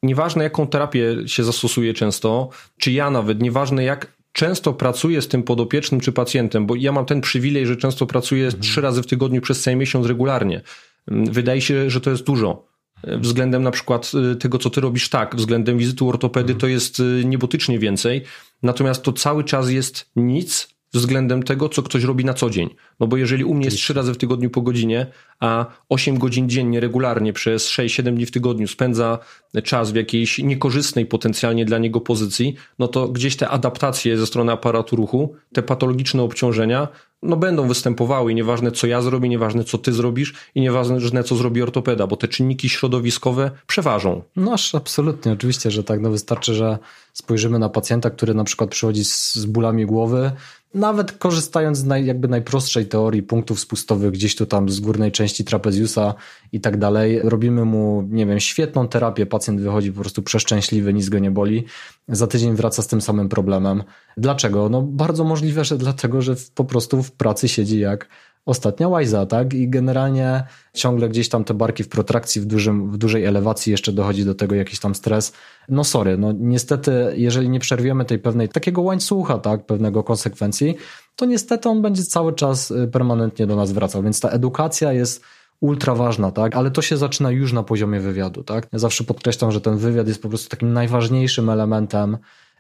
nieważne jaką terapię się zastosuje często, czy ja nawet, nieważne jak często pracuję z tym podopiecznym czy pacjentem, bo ja mam ten przywilej, że często pracuję mhm. trzy razy w tygodniu przez cały miesiąc regularnie. Mm, wydaje się, że to jest dużo. Względem na przykład y, tego, co ty robisz tak, względem wizyty ortopedy mhm. to jest y, niebotycznie więcej, natomiast to cały czas jest nic, względem tego, co ktoś robi na co dzień. No bo jeżeli u mnie jest trzy razy w tygodniu po godzinie, a 8 godzin dziennie regularnie przez 6-7 dni w tygodniu spędza czas w jakiejś niekorzystnej potencjalnie dla niego pozycji, no to gdzieś te adaptacje ze strony aparatu ruchu, te patologiczne obciążenia, no będą występowały i nieważne co ja zrobię, nieważne co ty zrobisz i nieważne co zrobi ortopeda, bo te czynniki środowiskowe przeważą. No absolutnie, oczywiście, że tak. No wystarczy, że spojrzymy na pacjenta, który na przykład przychodzi z, z bólami głowy, nawet korzystając z naj, jakby najprostszej teorii punktów spustowych gdzieś tu tam z górnej części trapeziusa i tak dalej, robimy mu, nie wiem, świetną terapię, pacjent wychodzi po prostu przeszczęśliwy, nic go nie boli, za tydzień wraca z tym samym problemem. Dlaczego? No bardzo możliwe, że dlatego, że po prostu w pracy siedzi jak ostatnia łajza, tak? I generalnie ciągle gdzieś tam te barki w protrakcji, w, dużym, w dużej elewacji jeszcze dochodzi do tego jakiś tam stres. No sorry, no niestety, jeżeli nie przerwiemy tej pewnej, takiego łańcucha, tak? Pewnego konsekwencji, to niestety on będzie cały czas y, permanentnie do nas wracał. Więc ta edukacja jest ultra ważna, tak? Ale to się zaczyna już na poziomie wywiadu, tak? Ja zawsze podkreślam, że ten wywiad jest po prostu takim najważniejszym elementem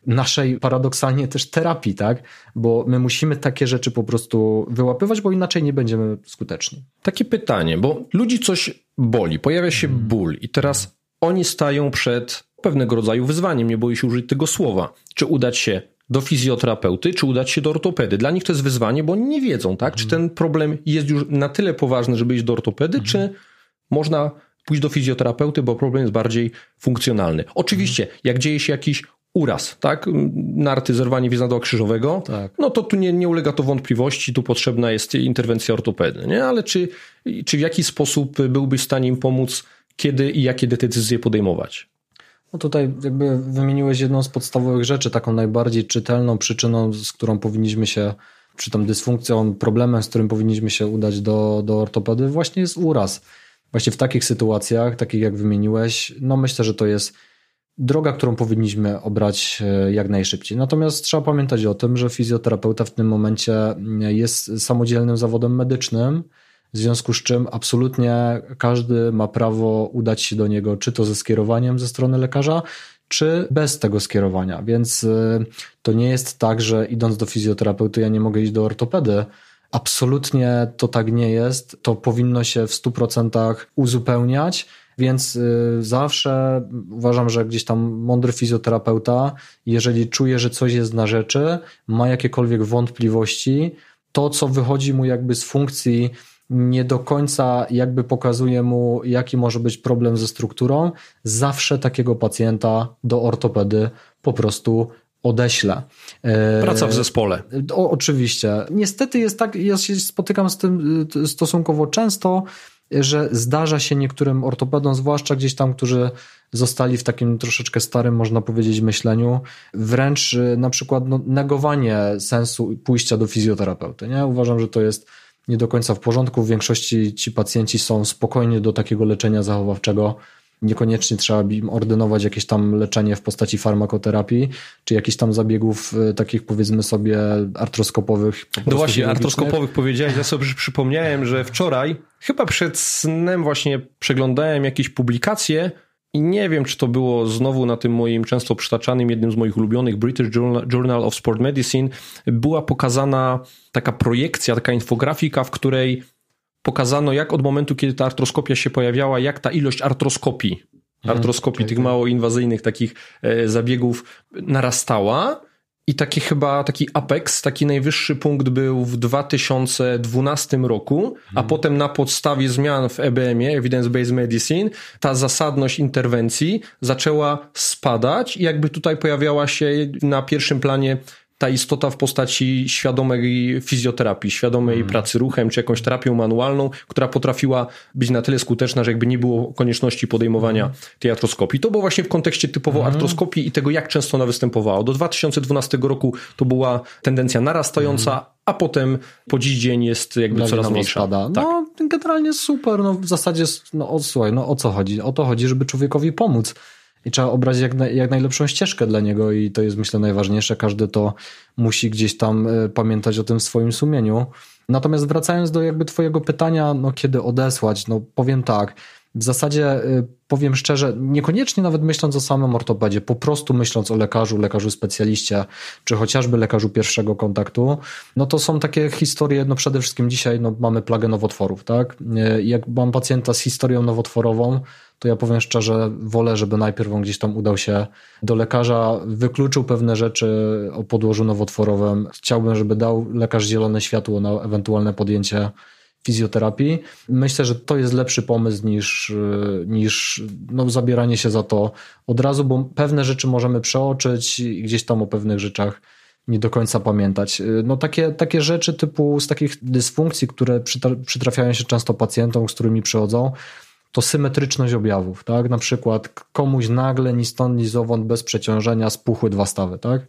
naszej paradoksalnie też terapii, tak? Bo my musimy takie rzeczy po prostu wyłapywać, bo inaczej nie będziemy skuteczni. Takie pytanie, bo ludzi coś boli, pojawia się hmm. ból i teraz oni stają przed pewnego rodzaju wyzwaniem, nie boję się użyć tego słowa. Czy udać się do fizjoterapeuty, czy udać się do ortopedy. Dla nich to jest wyzwanie, bo oni nie wiedzą, tak? Czy ten problem jest już na tyle poważny, żeby iść do ortopedy, mhm. czy można pójść do fizjoterapeuty, bo problem jest bardziej funkcjonalny. Oczywiście, jak dzieje się jakiś uraz, tak? Narty, zerwanie więzadła krzyżowego, tak. no to tu nie, nie ulega to wątpliwości, tu potrzebna jest interwencja ortopedy, nie? Ale czy, czy w jaki sposób byłbyś w stanie im pomóc, kiedy i jakie decyzje podejmować? No tutaj jakby wymieniłeś jedną z podstawowych rzeczy, taką najbardziej czytelną przyczyną, z którą powinniśmy się, czy tą dysfunkcją, problemem, z którym powinniśmy się udać do, do ortopedy, właśnie jest uraz. Właśnie w takich sytuacjach, takich jak wymieniłeś, no myślę, że to jest droga, którą powinniśmy obrać e, jak najszybciej. Natomiast trzeba pamiętać o tym, że fizjoterapeuta w tym momencie mm, jest samodzielnym zawodem medycznym, w związku z czym absolutnie każdy ma prawo udać się do niego, czy to ze skierowaniem ze strony lekarza, czy bez tego skierowania. Więc e, to nie jest tak, że idąc do fizjoterapeuty, ja nie mogę iść do ortopedy. Absolutnie to tak nie jest. To powinno się w 100% uzupełniać więc y, zawsze uważam, że gdzieś tam mądry fizjoterapeuta, jeżeli czuje, że coś jest na rzeczy, ma jakiekolwiek wątpliwości, to co wychodzi mu jakby z funkcji, nie do końca jakby pokazuje mu, jaki może być problem ze strukturą, zawsze takiego pacjenta do ortopedy po prostu odeślę. Praca w zespole. O, oczywiście. Niestety jest tak, ja się spotykam z tym y, stosunkowo często, że zdarza się niektórym ortopedom, zwłaszcza gdzieś tam, którzy zostali w takim troszeczkę starym, można powiedzieć, myśleniu, wręcz y, na przykład no, negowanie sensu pójścia do fizjoterapeuty. Nie? Uważam, że to jest nie do końca w porządku. W większości ci pacjenci są spokojnie do takiego leczenia zachowawczego Niekoniecznie trzeba im ordynować jakieś tam leczenie w postaci farmakoterapii, czy jakichś tam zabiegów y, takich powiedzmy sobie artroskopowych. No właśnie, artroskopowych powiedziałeś, ja sobie przypomniałem, że wczoraj, chyba przed snem właśnie przeglądałem jakieś publikacje i nie wiem, czy to było znowu na tym moim często przytaczanym, jednym z moich ulubionych British Journal of Sport Medicine, była pokazana taka projekcja, taka infografika, w której pokazano, jak od momentu, kiedy ta artroskopia się pojawiała, jak ta ilość artroskopii, mhm, artroskopii, tych mało inwazyjnych takich e, zabiegów narastała. I taki chyba taki apex, taki najwyższy punkt był w 2012 roku, a mhm. potem na podstawie zmian w EBM-ie, Evidence-Based Medicine, ta zasadność interwencji zaczęła spadać i jakby tutaj pojawiała się na pierwszym planie ta istota w postaci świadomej fizjoterapii, świadomej mm. pracy ruchem, czy jakąś terapią manualną, która potrafiła być na tyle skuteczna, że jakby nie było konieczności podejmowania mm. tej artroskopii. To było właśnie w kontekście typowo mm. artroskopii i tego, jak często ona występowała. Do 2012 roku to była tendencja narastająca, mm. a potem po dziś dzień jest jakby coraz mniejsza. Tak. No, generalnie super. No, w zasadzie, no, o, słuchaj, no o co chodzi? O to chodzi, żeby człowiekowi pomóc i trzeba obrać jak, na, jak najlepszą ścieżkę dla niego i to jest myślę najważniejsze. Każdy to musi gdzieś tam e, pamiętać o tym w swoim sumieniu. Natomiast wracając do jakby twojego pytania, no kiedy odesłać, no powiem tak, w zasadzie y, powiem szczerze, niekoniecznie nawet myśląc o samym ortopedzie, po prostu myśląc o lekarzu, lekarzu specjaliście, czy chociażby lekarzu pierwszego kontaktu, no to są takie historie, no przede wszystkim dzisiaj no, mamy plagę nowotworów, tak? Y, jak mam pacjenta z historią nowotworową, to ja powiem szczerze, wolę, żeby najpierw on gdzieś tam udał się do lekarza, wykluczył pewne rzeczy o podłożu nowotworowym. Chciałbym, żeby dał lekarz zielone światło na ewentualne podjęcie fizjoterapii. Myślę, że to jest lepszy pomysł niż, niż no, zabieranie się za to od razu, bo pewne rzeczy możemy przeoczyć i gdzieś tam o pewnych rzeczach nie do końca pamiętać. No takie, takie rzeczy typu z takich dysfunkcji, które przytrafiają się często pacjentom, z którymi przychodzą, to symetryczność objawów, tak? Na przykład komuś nagle ni stąd, ni zowąd bez przeciążenia spuchły dwa stawy, tak?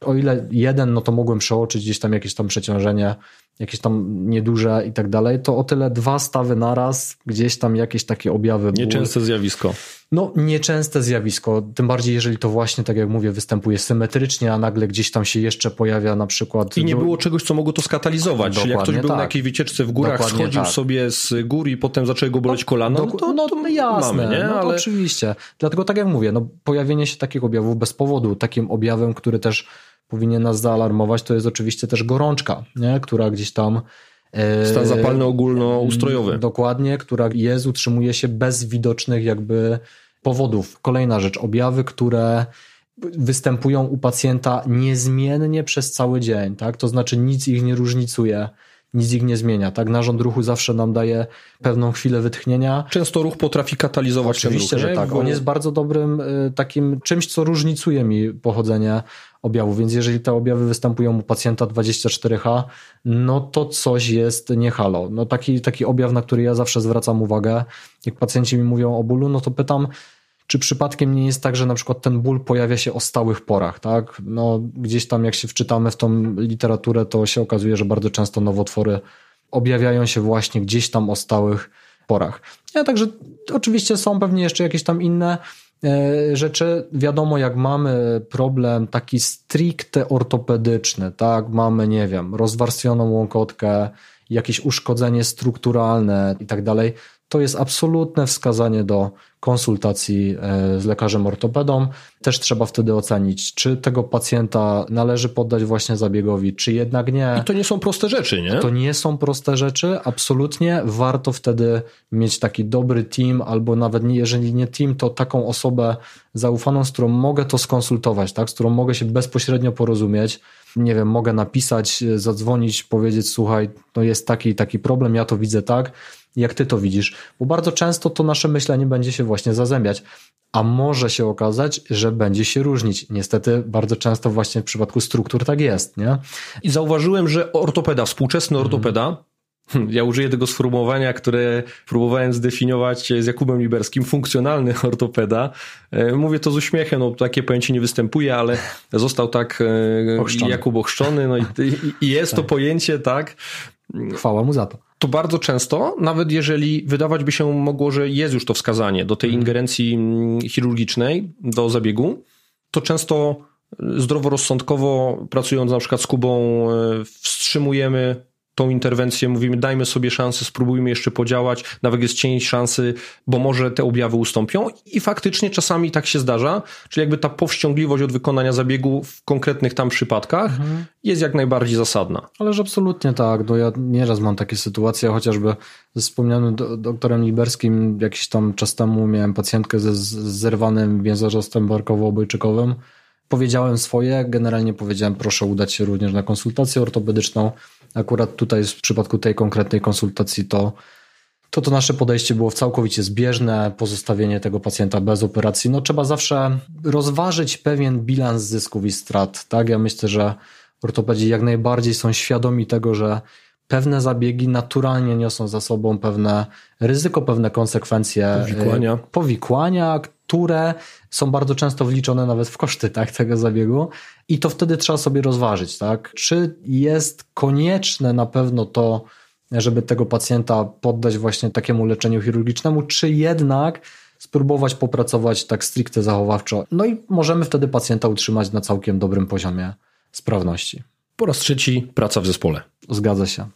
O ile jeden, no to mogłem przeoczyć gdzieś tam jakieś tam przeciążenie, jakieś tam nieduże i tak dalej, to o tyle dwa stawy naraz, gdzieś tam jakieś takie objawy. Nieczęste zjawisko. No, nieczęste zjawisko, tym bardziej jeżeli to właśnie, tak jak mówię, występuje symetrycznie, a nagle gdzieś tam się jeszcze pojawia na przykład... I nie było czegoś, co mogło to skatalizować, czyli jak ktoś był tak. na jakiejś wycieczce w górach, Dokładnie schodził tak. sobie z gór i potem zaczęły go boleć no, kolano, no, to, no, to jasne, mamy, nie? No, Ale... oczywiście. Dlatego tak jak mówię, no, pojawienie się takich objawów bez powodu, takim objawem, który też powinien nas zaalarmować, to jest oczywiście też gorączka, nie? która gdzieś tam. E, Stan zapalny ogólnoustrojowy. Dokładnie, która jest, utrzymuje się bez widocznych jakby powodów. Kolejna rzecz, objawy, które występują u pacjenta niezmiennie przez cały dzień, tak? To znaczy nic ich nie różnicuje nic ich nie zmienia. Tak, narząd ruchu zawsze nam daje pewną chwilę wytchnienia. Często ruch potrafi katalizować Oczywiście, ruch, że tak. On jest bardzo dobrym y, takim czymś, co różnicuje mi pochodzenie objawów. Więc jeżeli te objawy występują u pacjenta 24H, no to coś jest nie halo. No taki, taki objaw, na który ja zawsze zwracam uwagę, jak pacjenci mi mówią o bólu, no to pytam, czy przypadkiem nie jest tak, że na przykład ten ból pojawia się o stałych porach, tak? No, gdzieś tam jak się wczytamy w tą literaturę, to się okazuje, że bardzo często nowotwory objawiają się właśnie gdzieś tam o stałych porach. Ja, także oczywiście są pewnie jeszcze jakieś tam inne e, rzeczy. Wiadomo, jak mamy problem taki stricte ortopedyczny, tak? Mamy, nie wiem, rozwarstwioną łąkotkę, jakieś uszkodzenie strukturalne i tak dalej, to jest absolutne wskazanie do konsultacji e, z lekarzem ortopedą. Też trzeba wtedy ocenić, czy tego pacjenta należy poddać właśnie zabiegowi, czy jednak nie. I to nie są proste rzeczy, nie? To nie są proste rzeczy, absolutnie. Warto wtedy mieć taki dobry team, albo nawet jeżeli nie team, to taką osobę zaufaną, z którą mogę to skonsultować, tak? z którą mogę się bezpośrednio porozumieć. Nie wiem, mogę napisać, zadzwonić, powiedzieć: Słuchaj, no jest taki taki problem, ja to widzę tak jak ty to widzisz, bo bardzo często to nasze myślenie będzie się właśnie zazębiać, a może się okazać, że będzie się różnić. Niestety bardzo często właśnie w przypadku struktur tak jest, nie? I zauważyłem, że ortopeda, współczesny mhm. ortopeda, ja użyję tego sformułowania, które próbowałem zdefiniować z Jakubem Liberskim, funkcjonalny ortopeda. E, mówię to z uśmiechem, no takie pojęcie nie występuje, ale został tak e, ochrzczony. Jakub ochrzczony, no i, i jest tak. to pojęcie, tak. Chwała mu za to to bardzo często, nawet jeżeli wydawać by się mogło, że jest już to wskazanie do tej mhm. ingerencji mm, chirurgicznej, do zabiegu, to często zdroworozsądkowo, pracując na przykład z Kubą, e, wstrzymujemy tą interwencję, mówimy dajmy sobie szansę, spróbujmy jeszcze podziałać, nawet jest cień szansy, bo może te objawy ustąpią i faktycznie czasami tak się zdarza, czyli jakby ta powściągliwość od wykonania zabiegu w konkretnych tam przypadkach mhm. jest jak najbardziej zasadna. Ależ absolutnie tak, no ja nieraz mam takie sytuacje, chociażby ze wspomnianym do, doktorem Liberskim jakiś tam czas temu miałem pacjentkę ze, zerwanym więzarzostem barkowo-obojczykowym, powiedziałem swoje, generalnie powiedziałem proszę udać się również na konsultację ortopedyczną, Akurat tutaj w przypadku tej konkretnej konsultacji to to to nasze podejście było całkowicie zbieżne, pozostawienie tego pacjenta bez operacji. No trzeba zawsze rozważyć pewien bilans zysków i strat, tak? Ja myślę, że ortopedzi jak najbardziej są świadomi tego, że pewne zabiegi naturalnie niosą za sobą pewne ryzyko, pewne konsekwencje powikłania, powikłania które są bardzo często wliczone nawet w koszty tak, tego zabiegu i to wtedy trzeba sobie rozważyć, tak? Czy jest konieczne na pewno to, żeby tego pacjenta poddać właśnie takiemu leczeniu chirurgicznemu, czy jednak spróbować popracować tak stricte zachowawczo. No i możemy wtedy pacjenta utrzymać na całkiem dobrym poziomie sprawności. Po raz trzeci praca w zespole. Zgadza się.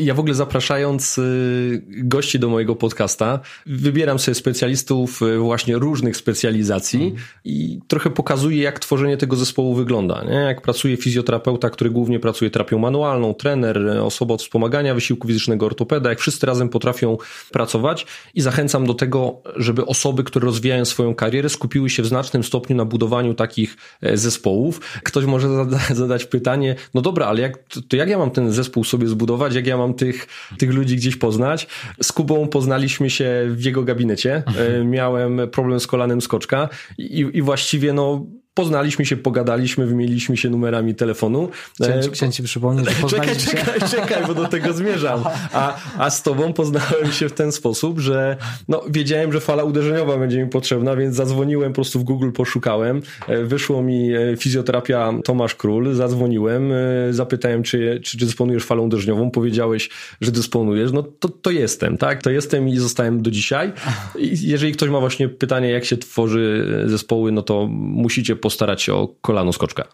Ja w ogóle zapraszając y, gości do mojego podcasta, wybieram sobie specjalistów y, właśnie różnych specjalizacji mm. i trochę pokazuję, jak tworzenie tego zespołu wygląda. Nie? Jak pracuje fizjoterapeuta, który głównie pracuje terapią manualną, trener, osoba od wspomagania wysiłku fizycznego, ortopeda, jak wszyscy razem potrafią pracować i zachęcam do tego, żeby osoby, które rozwijają swoją karierę, skupiły się w znacznym stopniu na budowaniu takich e, zespołów. Ktoś może zadać pytanie, no dobra, ale jak, to jak ja mam ten zespół sobie zbudować, jak ja mam tych, tych ludzi gdzieś poznać. Z Kubą poznaliśmy się w jego gabinecie. E, miałem problem z kolanem skoczka i, i właściwie no Poznaliśmy się, pogadaliśmy, wymieniliśmy się numerami telefonu. Chciałem, ci, chciałem ci przypomnieć, że Czekaj, się. czekaj, czekaj, bo do tego zmierzam. A, a z tobą poznałem się w ten sposób, że no, wiedziałem, że fala uderzeniowa będzie mi potrzebna, więc zadzwoniłem, po prostu w Google poszukałem. E, wyszło mi e, fizjoterapia Tomasz Król, zadzwoniłem, e, zapytałem, czy, czy, czy dysponujesz falą uderzeniową, powiedziałeś, że dysponujesz, no to, to jestem, tak? To jestem i zostałem do dzisiaj. I jeżeli ktoś ma właśnie pytanie, jak się tworzy zespoły, no to musicie postarać się o kolano skoczka.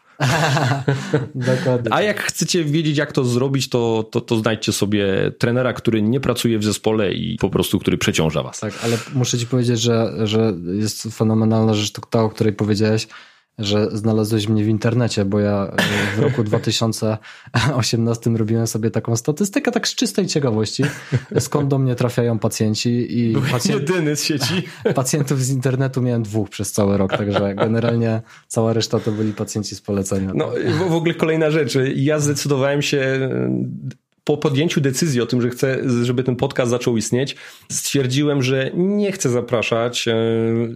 Dokładnie. A jak chcecie wiedzieć, jak to zrobić, to, to, to znajdźcie sobie trenera, który nie pracuje w zespole i po prostu, który przeciąża was. Tak, ale muszę ci powiedzieć, że, że jest fenomenalna rzecz, ta, o której powiedziałeś, że znalazłeś mnie w internecie, bo ja e, w roku 2018 robiłem sobie taką statystykę, tak z czystej ciekawości, skąd do mnie trafiają pacjenci i pacjent... jedyny z sieci. Pacjentów z internetu miałem dwóch przez cały rok, także generalnie cała reszta to byli pacjenci z polecenia. No w ogóle kolejna rzecz. Ja zdecydowałem się po podjęciu decyzji o tym, że chcę, żeby ten podcast zaczął istnieć, stwierdziłem, że nie chcę zapraszać e,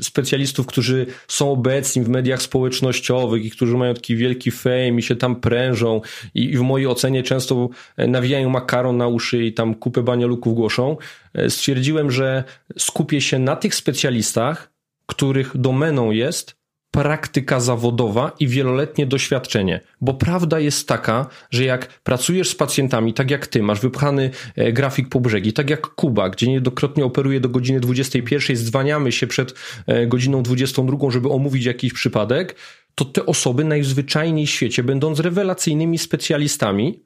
specjalistów, którzy są obecni w mediach społecznościowych i którzy mają taki wielki fame i się tam prężą i w mojej ocenie często e, nawijają makaron na uszy i tam kupę banialuków głoszą. E, stwierdziłem, że skupię się na tych specjalistach, których domeną jest praktyka zawodowa i wieloletnie doświadczenie. Bo prawda jest taka, że jak pracujesz z pacjentami, tak jak ty, masz wypchany e, grafik po brzegi, tak jak Kuba, gdzie niedokrotnie operuje do godziny 21, zdwaniamy się przed e, godziną 22, żeby omówić jakiś przypadek, to te osoby najzwyczajniej w świecie, będąc rewelacyjnymi specjalistami,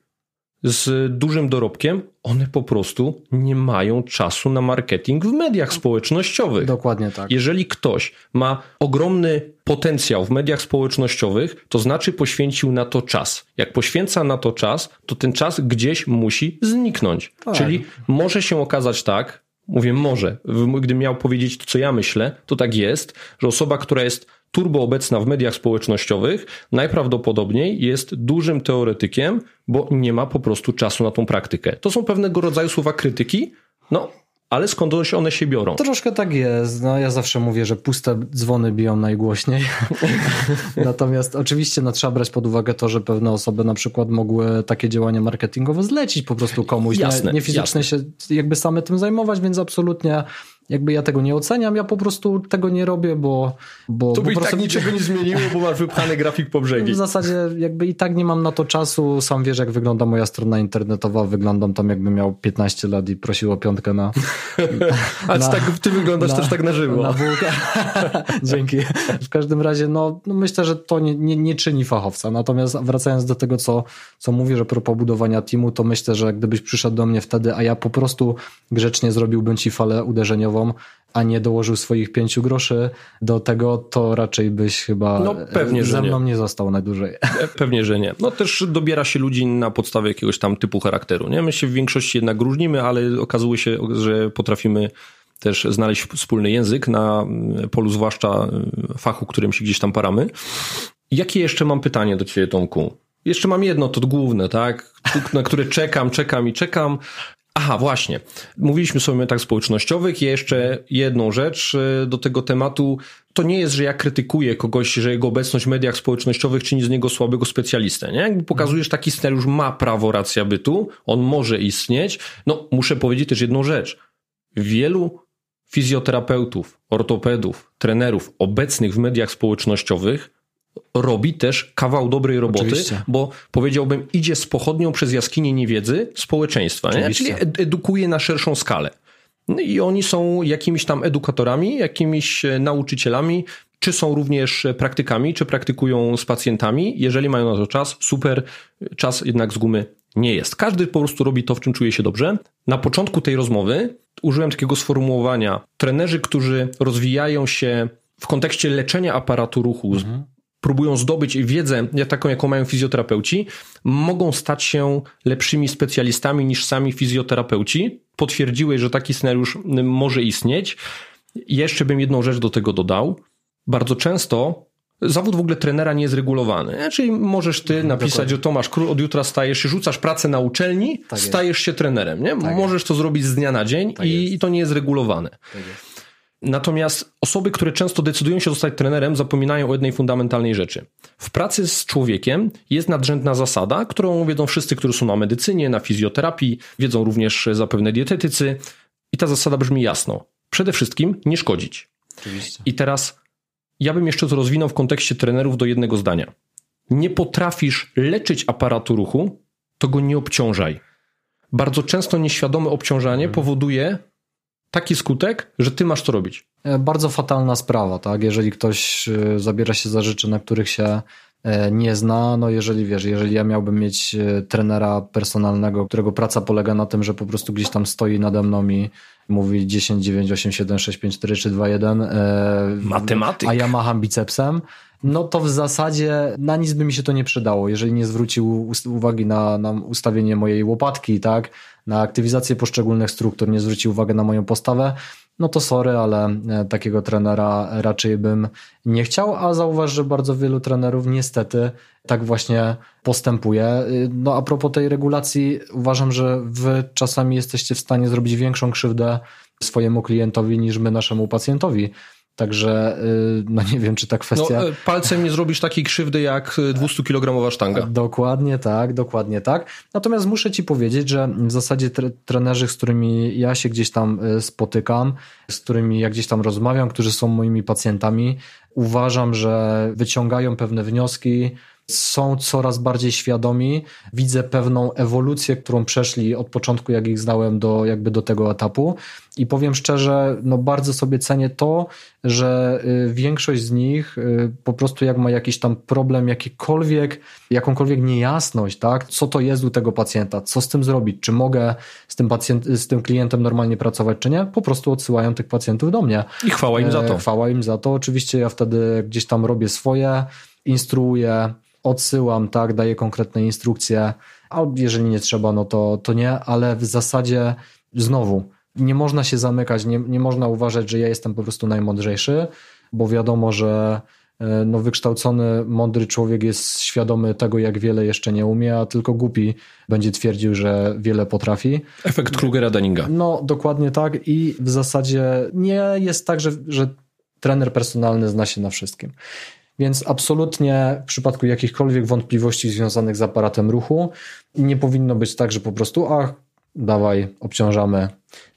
z dużym dorobkiem, one po prostu nie mają czasu na marketing w mediach społecznościowych. Dokładnie tak. Jeżeli ktoś ma ogromny potencjał w mediach społecznościowych, to znaczy poświęcił na to czas. Jak poświęca na to czas, to ten czas gdzieś musi zniknąć. Tak. Czyli może się okazać tak, mówię może, gdybym miał powiedzieć to, co ja myślę, to tak jest, że osoba, która jest turbo obecna w mediach społecznościowych, najprawdopodobniej jest dużym teoretykiem, bo nie ma po prostu czasu na tą praktykę. To są pewnego rodzaju słowa krytyki, no ale skąd one się biorą? Troszkę tak jest. No, ja zawsze mówię, że puste dzwony biją najgłośniej. Natomiast oczywiście no, trzeba brać pod uwagę to, że pewne osoby na przykład mogły takie działania marketingowe zlecić po prostu komuś. Jasne, nie, nie fizycznie jasne. się jakby same tym zajmować, więc absolutnie jakby ja tego nie oceniam, ja po prostu tego nie robię, bo... bo to by po prostu tak niczego nie zmieniło, bo masz wypchany grafik po brzegi. W zasadzie jakby i tak nie mam na to czasu, sam wiesz jak wygląda moja strona internetowa, wyglądam tam jakbym miał 15 lat i prosił o piątkę na... A na, tak, ty wyglądasz na, też tak na żywo. Na Dzięki. W każdym razie no, no myślę, że to nie, nie, nie, czyni fachowca, natomiast wracając do tego, co, co mówisz a propos budowania teamu, to myślę, że gdybyś przyszedł do mnie wtedy, a ja po prostu grzecznie zrobiłbym ci falę uderzeniową a nie dołożył swoich pięciu groszy do tego, to raczej byś chyba no, pewnie, ze mną nie. nie został najdłużej. Pewnie, że nie. No też dobiera się ludzi na podstawie jakiegoś tam typu charakteru. Nie? My się w większości jednak różnimy, ale okazuje się, że potrafimy też znaleźć wspólny język na polu zwłaszcza fachu, którym się gdzieś tam paramy. Jakie jeszcze mam pytanie do ciebie, Tomku? Jeszcze mam jedno, to główne, tak? Na które czekam, czekam i czekam. Aha, właśnie. Mówiliśmy sobie o mediach społecznościowych. jeszcze jedną rzecz e, do tego tematu. To nie jest, że ja krytykuję kogoś, że jego obecność w mediach społecznościowych czyni z niego słabego specjalistę. Nie? Jakby pokazujesz, taki scenariusz ma prawo racja bytu, on może istnieć. No, muszę powiedzieć też jedną rzecz. Wielu fizjoterapeutów, ortopedów, trenerów obecnych w mediach społecznościowych robi też kawał dobrej roboty, Oczywiście. bo powiedziałbym, idzie z pochodnią przez jaskinię niewiedzy społeczeństwa, nie? czyli edukuje na szerszą skalę. No I oni są jakimiś tam edukatorami, jakimiś e, nauczycielami, czy są również praktykami, czy praktykują z pacjentami. Jeżeli mają na to czas, super, czas jednak z gumy Nie jest. Każdy po prostu robi to, w czym czuje się dobrze. Na początku tej rozmowy użyłem takiego sformułowania: trenerzy, którzy rozwijają się w kontekście leczenia aparatu ruchu, mhm. Próbują zdobyć wiedzę taką, jaką mają fizjoterapeuci, mogą stać się lepszymi specjalistami niż sami fizjoterapeuci. Potwierdziłeś, że taki scenariusz może istnieć. Jeszcze bym jedną rzecz do tego dodał. Bardzo często Zawód w ogóle trenera nie jest regulowany. Czyli możesz ty mhm, napisać, że Tomasz Król, od jutra stajesz się, rzucasz pracę na uczelni, tak stajesz się trenerem. Nie? Tak możesz jest. to zrobić z dnia na dzień tak i, i, to nie jest regulowane. Tak jest. Natomiast osoby, które często decydują się zostać trenerem, zapominają o jednej fundamentalnej rzeczy. W pracy z człowiekiem jest nadrzędna zasada, którą wiedzą wszyscy, którzy są na medycynie, na fizjoterapii, wiedzą również zapewne dietetycy. I ta zasada brzmi jasno. Przede wszystkim nie szkodzić. Oczywiście. I teraz ja bym jeszcze to rozwinął w kontekście trenerów do jednego zdania. Nie potrafisz leczyć aparatu ruchu, to go nie obciążaj. Bardzo często nieświadome obciążanie mhm. powoduje taki skutek, że ty masz to robić. E, bardzo fatalna sprawa, tak? Jeżeli ktoś e, zabiera się za rzeczy, na których się e, nie zna, no jeżeli wiesz, jeżeli ja miałbym mieć trenera personalnego, którego praca polega na tym, że po prostu gdzieś tam stoi nade mną i mówi 10, 9, 8, 7, 6, 5, 4, 3, 2, 1. Matematyk. A ja macham bicepsem no to w zasadzie na nic by mi się to nie przydało, jeżeli nie zwrócił uwagi na, na ustawienie mojej łopatki, tak, na aktywizację poszczególnych struktur, nie zwrócił uwagi na moją postawę, no to sorry, ale e, takiego trenera raczej bym nie chciał, a zauważ, że bardzo wielu trenerów niestety tak właśnie postępuje. Y, no a propos tej regulacji, uważam, że wy czasami jesteście w stanie zrobić większą krzywdę swojemu klientowi niż my naszemu pacjentowi. Także y, no nie wiem, czy ta kwestia. No, e, palcem nie zrobisz takiej krzywdy jak 200-kilogramowa sztanga. Dokładnie tak, dokładnie tak. Natomiast muszę ci powiedzieć, że w zasadzie tre trenerzy, z którymi ja się gdzieś tam y, spotykam, z którymi ja gdzieś tam rozmawiam, którzy są moimi pacjentami, uważam, że wyciągają pewne wnioski, są coraz bardziej świadomi. Widzę pewną ewolucję, którą przeszli od początku, jak ich znałem, do, jakby do tego etapu. I powiem szczerze, no bardzo sobie cenię to, że y, większość z nich y, po prostu jak ma jakiś tam problem, jakikolwiek, jakąkolwiek niejasność, tak, co to jest u tego pacjenta, co z tym zrobić, czy mogę z tym, pacjent, z tym klientem normalnie pracować, czy nie, po prostu odsyłają tych pacjentów do mnie. I chwała im za to. E, chwała im za to. Oczywiście ja wtedy gdzieś tam robię swoje, instruuję, odsyłam, tak, daję konkretne instrukcje, a jeżeli nie trzeba, no to, to nie, ale w zasadzie znowu nie można się zamykać, nie, nie można uważać, że ja jestem po prostu najmądrzejszy, bo wiadomo, że e, no, wykształcony, mądry człowiek jest świadomy tego, jak wiele jeszcze nie umie, a tylko głupi będzie twierdził, że wiele potrafi. Efekt Krugera-Dunninga. No, dokładnie tak i w zasadzie nie jest tak, że, że trener personalny zna się na wszystkim. Więc absolutnie w przypadku jakichkolwiek wątpliwości związanych z aparatem ruchu nie powinno być tak, że po prostu ach, dawaj, obciążamy,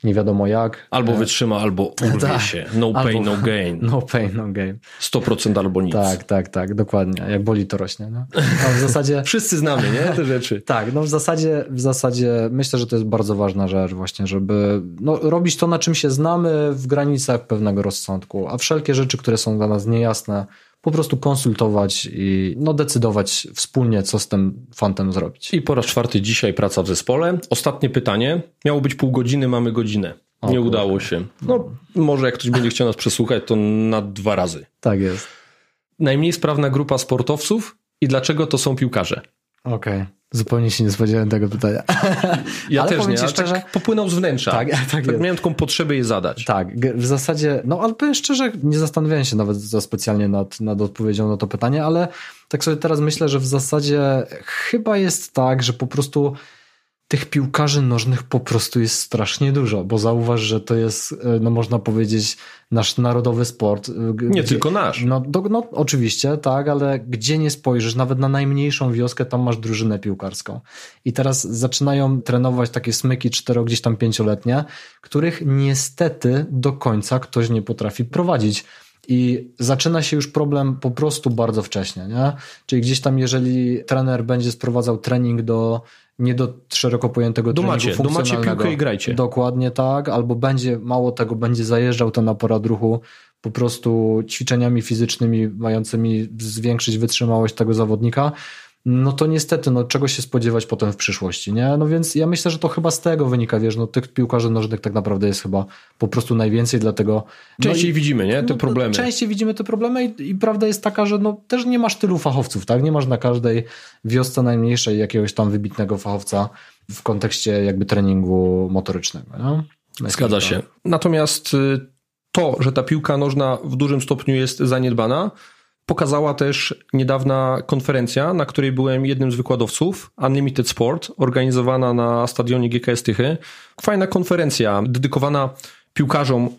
nie wiadomo jak. Albo e, wytrzyma, albo urwie tak. się. No pain, no gain. No pain, no gain. 100% albo nic. Tak, tak, tak, dokładnie. Jak boli, to rośnie. No. no w zasadzie... Wszyscy znamy, nie? Te rzeczy. tak, no w zasadzie, w zasadzie myślę, że to jest bardzo ważna rzecz właśnie, żeby no, robić to, na czym się znamy w granicach pewnego rozsądku, a wszelkie rzeczy, które są dla nas niejasne, po prostu konsultować i no, decydować wspólnie, co z tym fantem zrobić. I po raz czwarty dzisiaj praca w zespole. Ostatnie pytanie. Miało być pół godziny, mamy godzinę. Nie o, udało się. No, może jak ktoś będzie chciał nas przesłuchać, to na dwa razy. Tak jest. Najmniej sprawna grupa sportowców i dlaczego to są piłkarze? Okej. Okay. Zupełnie się nie spodziewałem tego pytania. Ja ale też nie, szczerze, tak popłynął z wnętrza. Tak, tak, tak miałem taką potrzebę je zadać. Tak, w zasadzie, no ale powiem szczerze, nie zastanawiałem się nawet za specjalnie nad, nad odpowiedzią na to pytanie, ale tak sobie teraz myślę, że w zasadzie chyba jest tak, że po prostu tych piłkarzy nożnych po prostu jest strasznie dużo, bo zauważ, że to jest, e, no można powiedzieć, nasz narodowy sport. E, nie tylko nasz. No, do, no oczywiście, tak, ale gdzie nie spojrzysz, nawet na najmniejszą wioskę, tam masz drużynę piłkarską. I teraz zaczynają trenować takie smyki cztero, gdzieś tam pięcioletnie, których niestety do końca ktoś nie potrafi prowadzić. I zaczyna się już problem po prostu bardzo wcześnie, nie? Czyli gdzieś tam, jeżeli trener będzie sprowadzał trening do nie do szeroko pojętego treningu macie, funkcjonalnego. Piłkę i grajcie. Dokładnie tak, albo będzie, mało tego, będzie zajeżdżał ten aparat ruchu po prostu ćwiczeniami fizycznymi mającymi zwiększyć wytrzymałość tego zawodnika, no to niestety, no czego się spodziewać potem w przyszłości, nie? No więc ja myślę, że to chyba z tego wynika, wiesz, no tych piłkarzy nożnych tak naprawdę jest chyba po prostu najwięcej, dlatego... Częściej no i, widzimy, nie? Te no, problemy. Częściej widzimy te problemy i, i, prawda jest taka, że no też nie masz tylu fachowców, tak? Nie masz na każdej wiosce najmniejszej jakiegoś tam wybitnego fachowca w kontekście jakby treningu motorycznego, nie? Zgadza się. Natomiast y, to, że ta piłka nożna w dużym stopniu jest zaniedbana, pokazała też niedawna konferencja, na której byłem jednym z wykładowców, Unlimited Sport, organizowana na stadionie GKS Tychy. Fajna konferencja, dedykowana piłkarzom,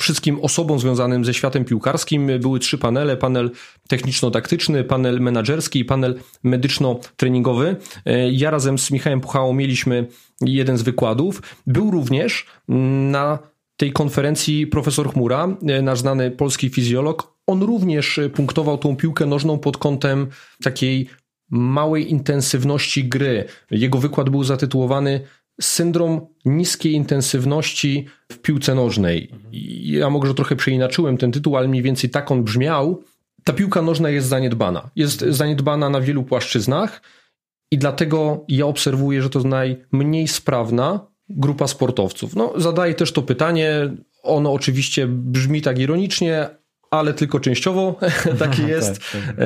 wszystkim osobom związanym ze światem piłkarskim. Były trzy panele, panel techniczno-taktyczny, panel menedżerski i panel medyczno-treningowy. Ja razem z Michałem Puchałą mieliśmy jeden z wykładów. Był również na tej konferencji profesor Chmura, nasz znany polski fizjolog, on również punktował tą piłkę nożną pod kątem takiej małej intensywności gry. Jego wykład był zatytułowany Syndrom niskiej intensywności w piłce nożnej. Ja może trochę przeinaczyłem ten tytuł, ale mniej więcej tak on brzmiał. Ta piłka nożna jest zaniedbana. Jest zaniedbana na wielu płaszczyznach i dlatego ja obserwuję, że to najmniej sprawna grupa sportowców. No, zadaję też to pytanie. Ono oczywiście brzmi tak ironicznie, ale tylko częściowo takie jest. tak, tak.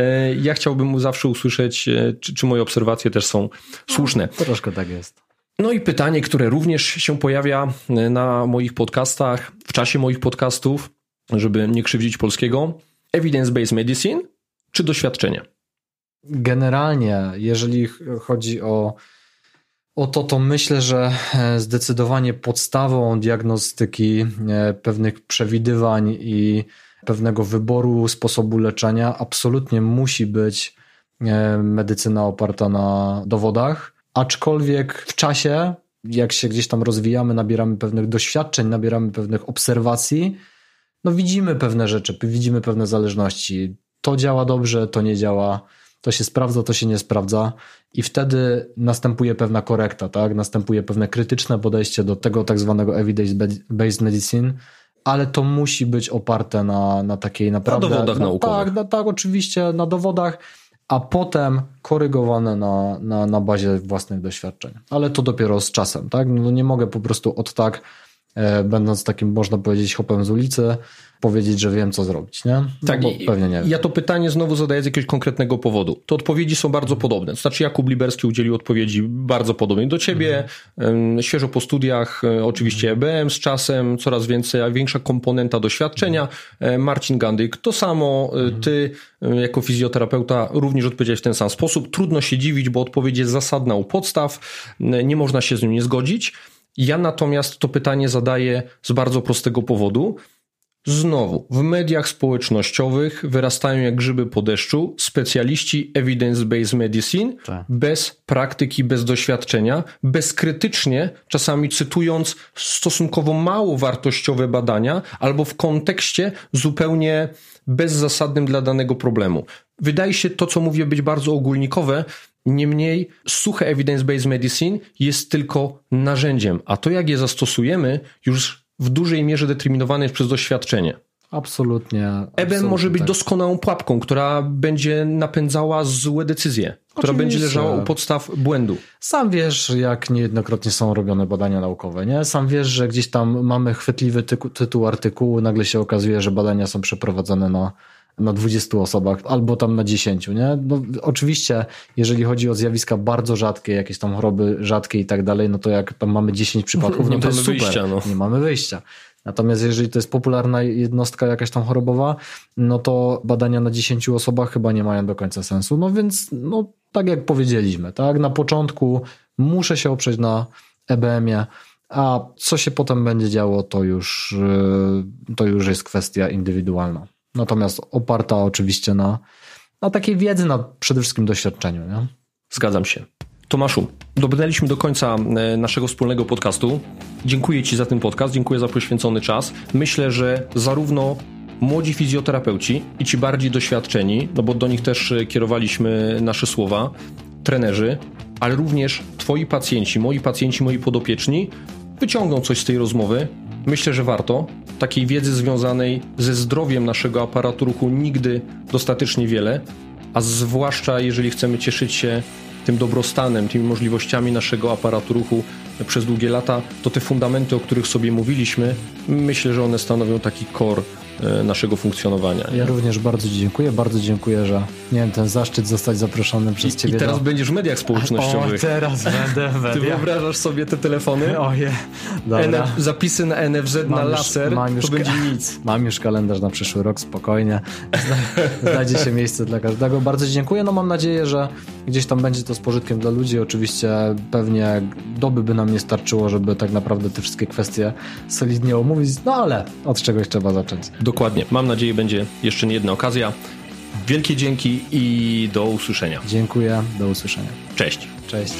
Ja chciałbym zawsze usłyszeć, e, czy, czy moje obserwacje też są słuszne. No, troszkę tak jest. No i pytanie, które również się pojawia e, na moich podcastach, w czasie moich podcastów, żeby nie krzywdzić polskiego. Evidence-based medicine czy doświadczenie? Generalnie, jeżeli chodzi o, o to, myślę, że zdecydowanie podstawą diagnostyki pewnych przewidywań i pewnego wyboru sposobu leczenia absolutnie musi być e, medycyna oparta na dowodach, aczkolwiek w czasie, jak się gdzieś tam rozwijamy, nabieramy pewnych doświadczeń, nabieramy pewnych obserwacji, no widzimy pewne rzeczy, widzimy pewne zależności. To działa dobrze, to nie działa, to się sprawdza, to się nie sprawdza i wtedy następuje pewna korekta, tak? Następuje pewne krytyczne podejście do tego tak zwanego evidence-based medicine, ale to musi być oparte na, na takiej naprawdę... Na dowodach na, naukowych. Tak, na, tak, oczywiście, na dowodach, a potem korygowane na, na, na bazie własnych doświadczeń. Ale to dopiero z czasem, tak? No nie mogę po prostu od tak, e, będąc takim, można powiedzieć, hopem z ulicy, powiedzieć, że wiem, co zrobić, nie? No tak, pewnie nie. Ja to pytanie znowu zadaję z jakiegoś konkretnego powodu. Te odpowiedzi są bardzo podobne. To znaczy, Jakub Liberski udzielił odpowiedzi bardzo podobnej do ciebie, mhm. świeżo po studiach, e, oczywiście EBM z czasem, coraz więcej, a większa komponenta doświadczenia. E, Marcin Gandyk, to samo. E, mhm. Ty, jako fizjoterapeuta, również odpowiedziałeś w ten sam sposób. Trudno się dziwić, bo odpowiedź jest zasadna u podstaw. Nie można się z nią nie zgodzić. Ja natomiast to pytanie zadaję z bardzo prostego powodu. Znowu, w mediach społecznościowych wyrastają jak grzyby po deszczu specjaliści evidence-based medicine tak. bez praktyki, bez doświadczenia, bezkrytycznie, czasami cytując stosunkowo mało wartościowe badania albo w kontekście zupełnie bezzasadnym dla danego problemu. Wydaje się to, co mówię, być bardzo ogólnikowe, Niemniej suche evidence-based medicine jest tylko narzędziem, a to jak je zastosujemy już w dużej mierze determinowany jest przez doświadczenie. Absolutnie. EBM może być tak. doskonałą pułapką, która będzie napędzała złe decyzje, Oczywiście. która będzie leżała u podstaw błędu. Sam wiesz, jak niejednokrotnie są robione badania naukowe, nie? Sam wiesz, że gdzieś tam mamy chwytliwy tytuł, tytuł artykułu, nagle się okazuje, że badania są przeprowadzone na na 20 osobach, albo tam na 10, nie? No, oczywiście, jeżeli chodzi o zjawiska bardzo rzadkie, jakieś tam choroby rzadkie i tak dalej, no to jak tam mamy 10 przypadków, no to jest super. Wyjścia, no. Nie mamy wyjścia. Natomiast jeżeli to jest popularna jednostka jakaś tam chorobowa, no to badania na 10 osobach chyba nie mają do końca sensu. No więc, no tak jak powiedzieliśmy, tak, na początku muszę się oprzeć na EBM-ie, a co się potem będzie działo, to już, y, to już jest kwestia indywidualna. Natomiast oparta oczywiście na, na takiej wiedzy, na przede wszystkim doświadczeniu. Nie? Zgadzam się. Tomaszu, dobrnęliśmy do końca e, naszego wspólnego podcastu. Dziękuję Ci za ten podcast, dziękuję za poświęcony czas. Myślę, że zarówno młodzi fizjoterapeuci i ci bardziej doświadczeni, no bo do nich też e, kierowaliśmy nasze słowa, trenerzy, ale również Twoi pacjenci, moi pacjenci, moi podopieczni wyciągną coś z tej rozmowy. Myślę, że warto. Takiej wiedzy związanej ze zdrowiem naszego aparatu ruchu nigdy dostatecznie wiele a zwłaszcza jeżeli chcemy cieszyć się tym dobrostanem, tymi możliwościami naszego aparatu ruchu przez długie lata, to te fundamenty, o których sobie mówiliśmy, myślę, że one stanowią taki core naszego funkcjonowania. Nie? Ja również bardzo Ci dziękuję, bardzo dziękuję, że miałem ten zaszczyt zostać zaproszony przez I, Ciebie. I teraz do... będziesz w mediach społecznościowych. O, teraz będę w mediach. Ty wyobrażasz sobie te telefony? Oje, NF, zapisy na NFZ mam na już, laser, mam już to będzie nic. Mam już kalendarz na przyszły rok, spokojnie. Znajdzie się miejsce dla każdego. Bardzo dziękuję, no mam nadzieję, że gdzieś tam będzie to z pożytkiem dla ludzi. Oczywiście pewnie doby by nam nie starczyło, żeby tak naprawdę te wszystkie kwestie solidnie omówić, no ale od czegoś trzeba zacząć. Dokładnie. Mam nadzieję, będzie jeszcze nie jedna okazja. Wielkie dzięki i do usłyszenia. Dziękuję, do usłyszenia. Cześć. Cześć.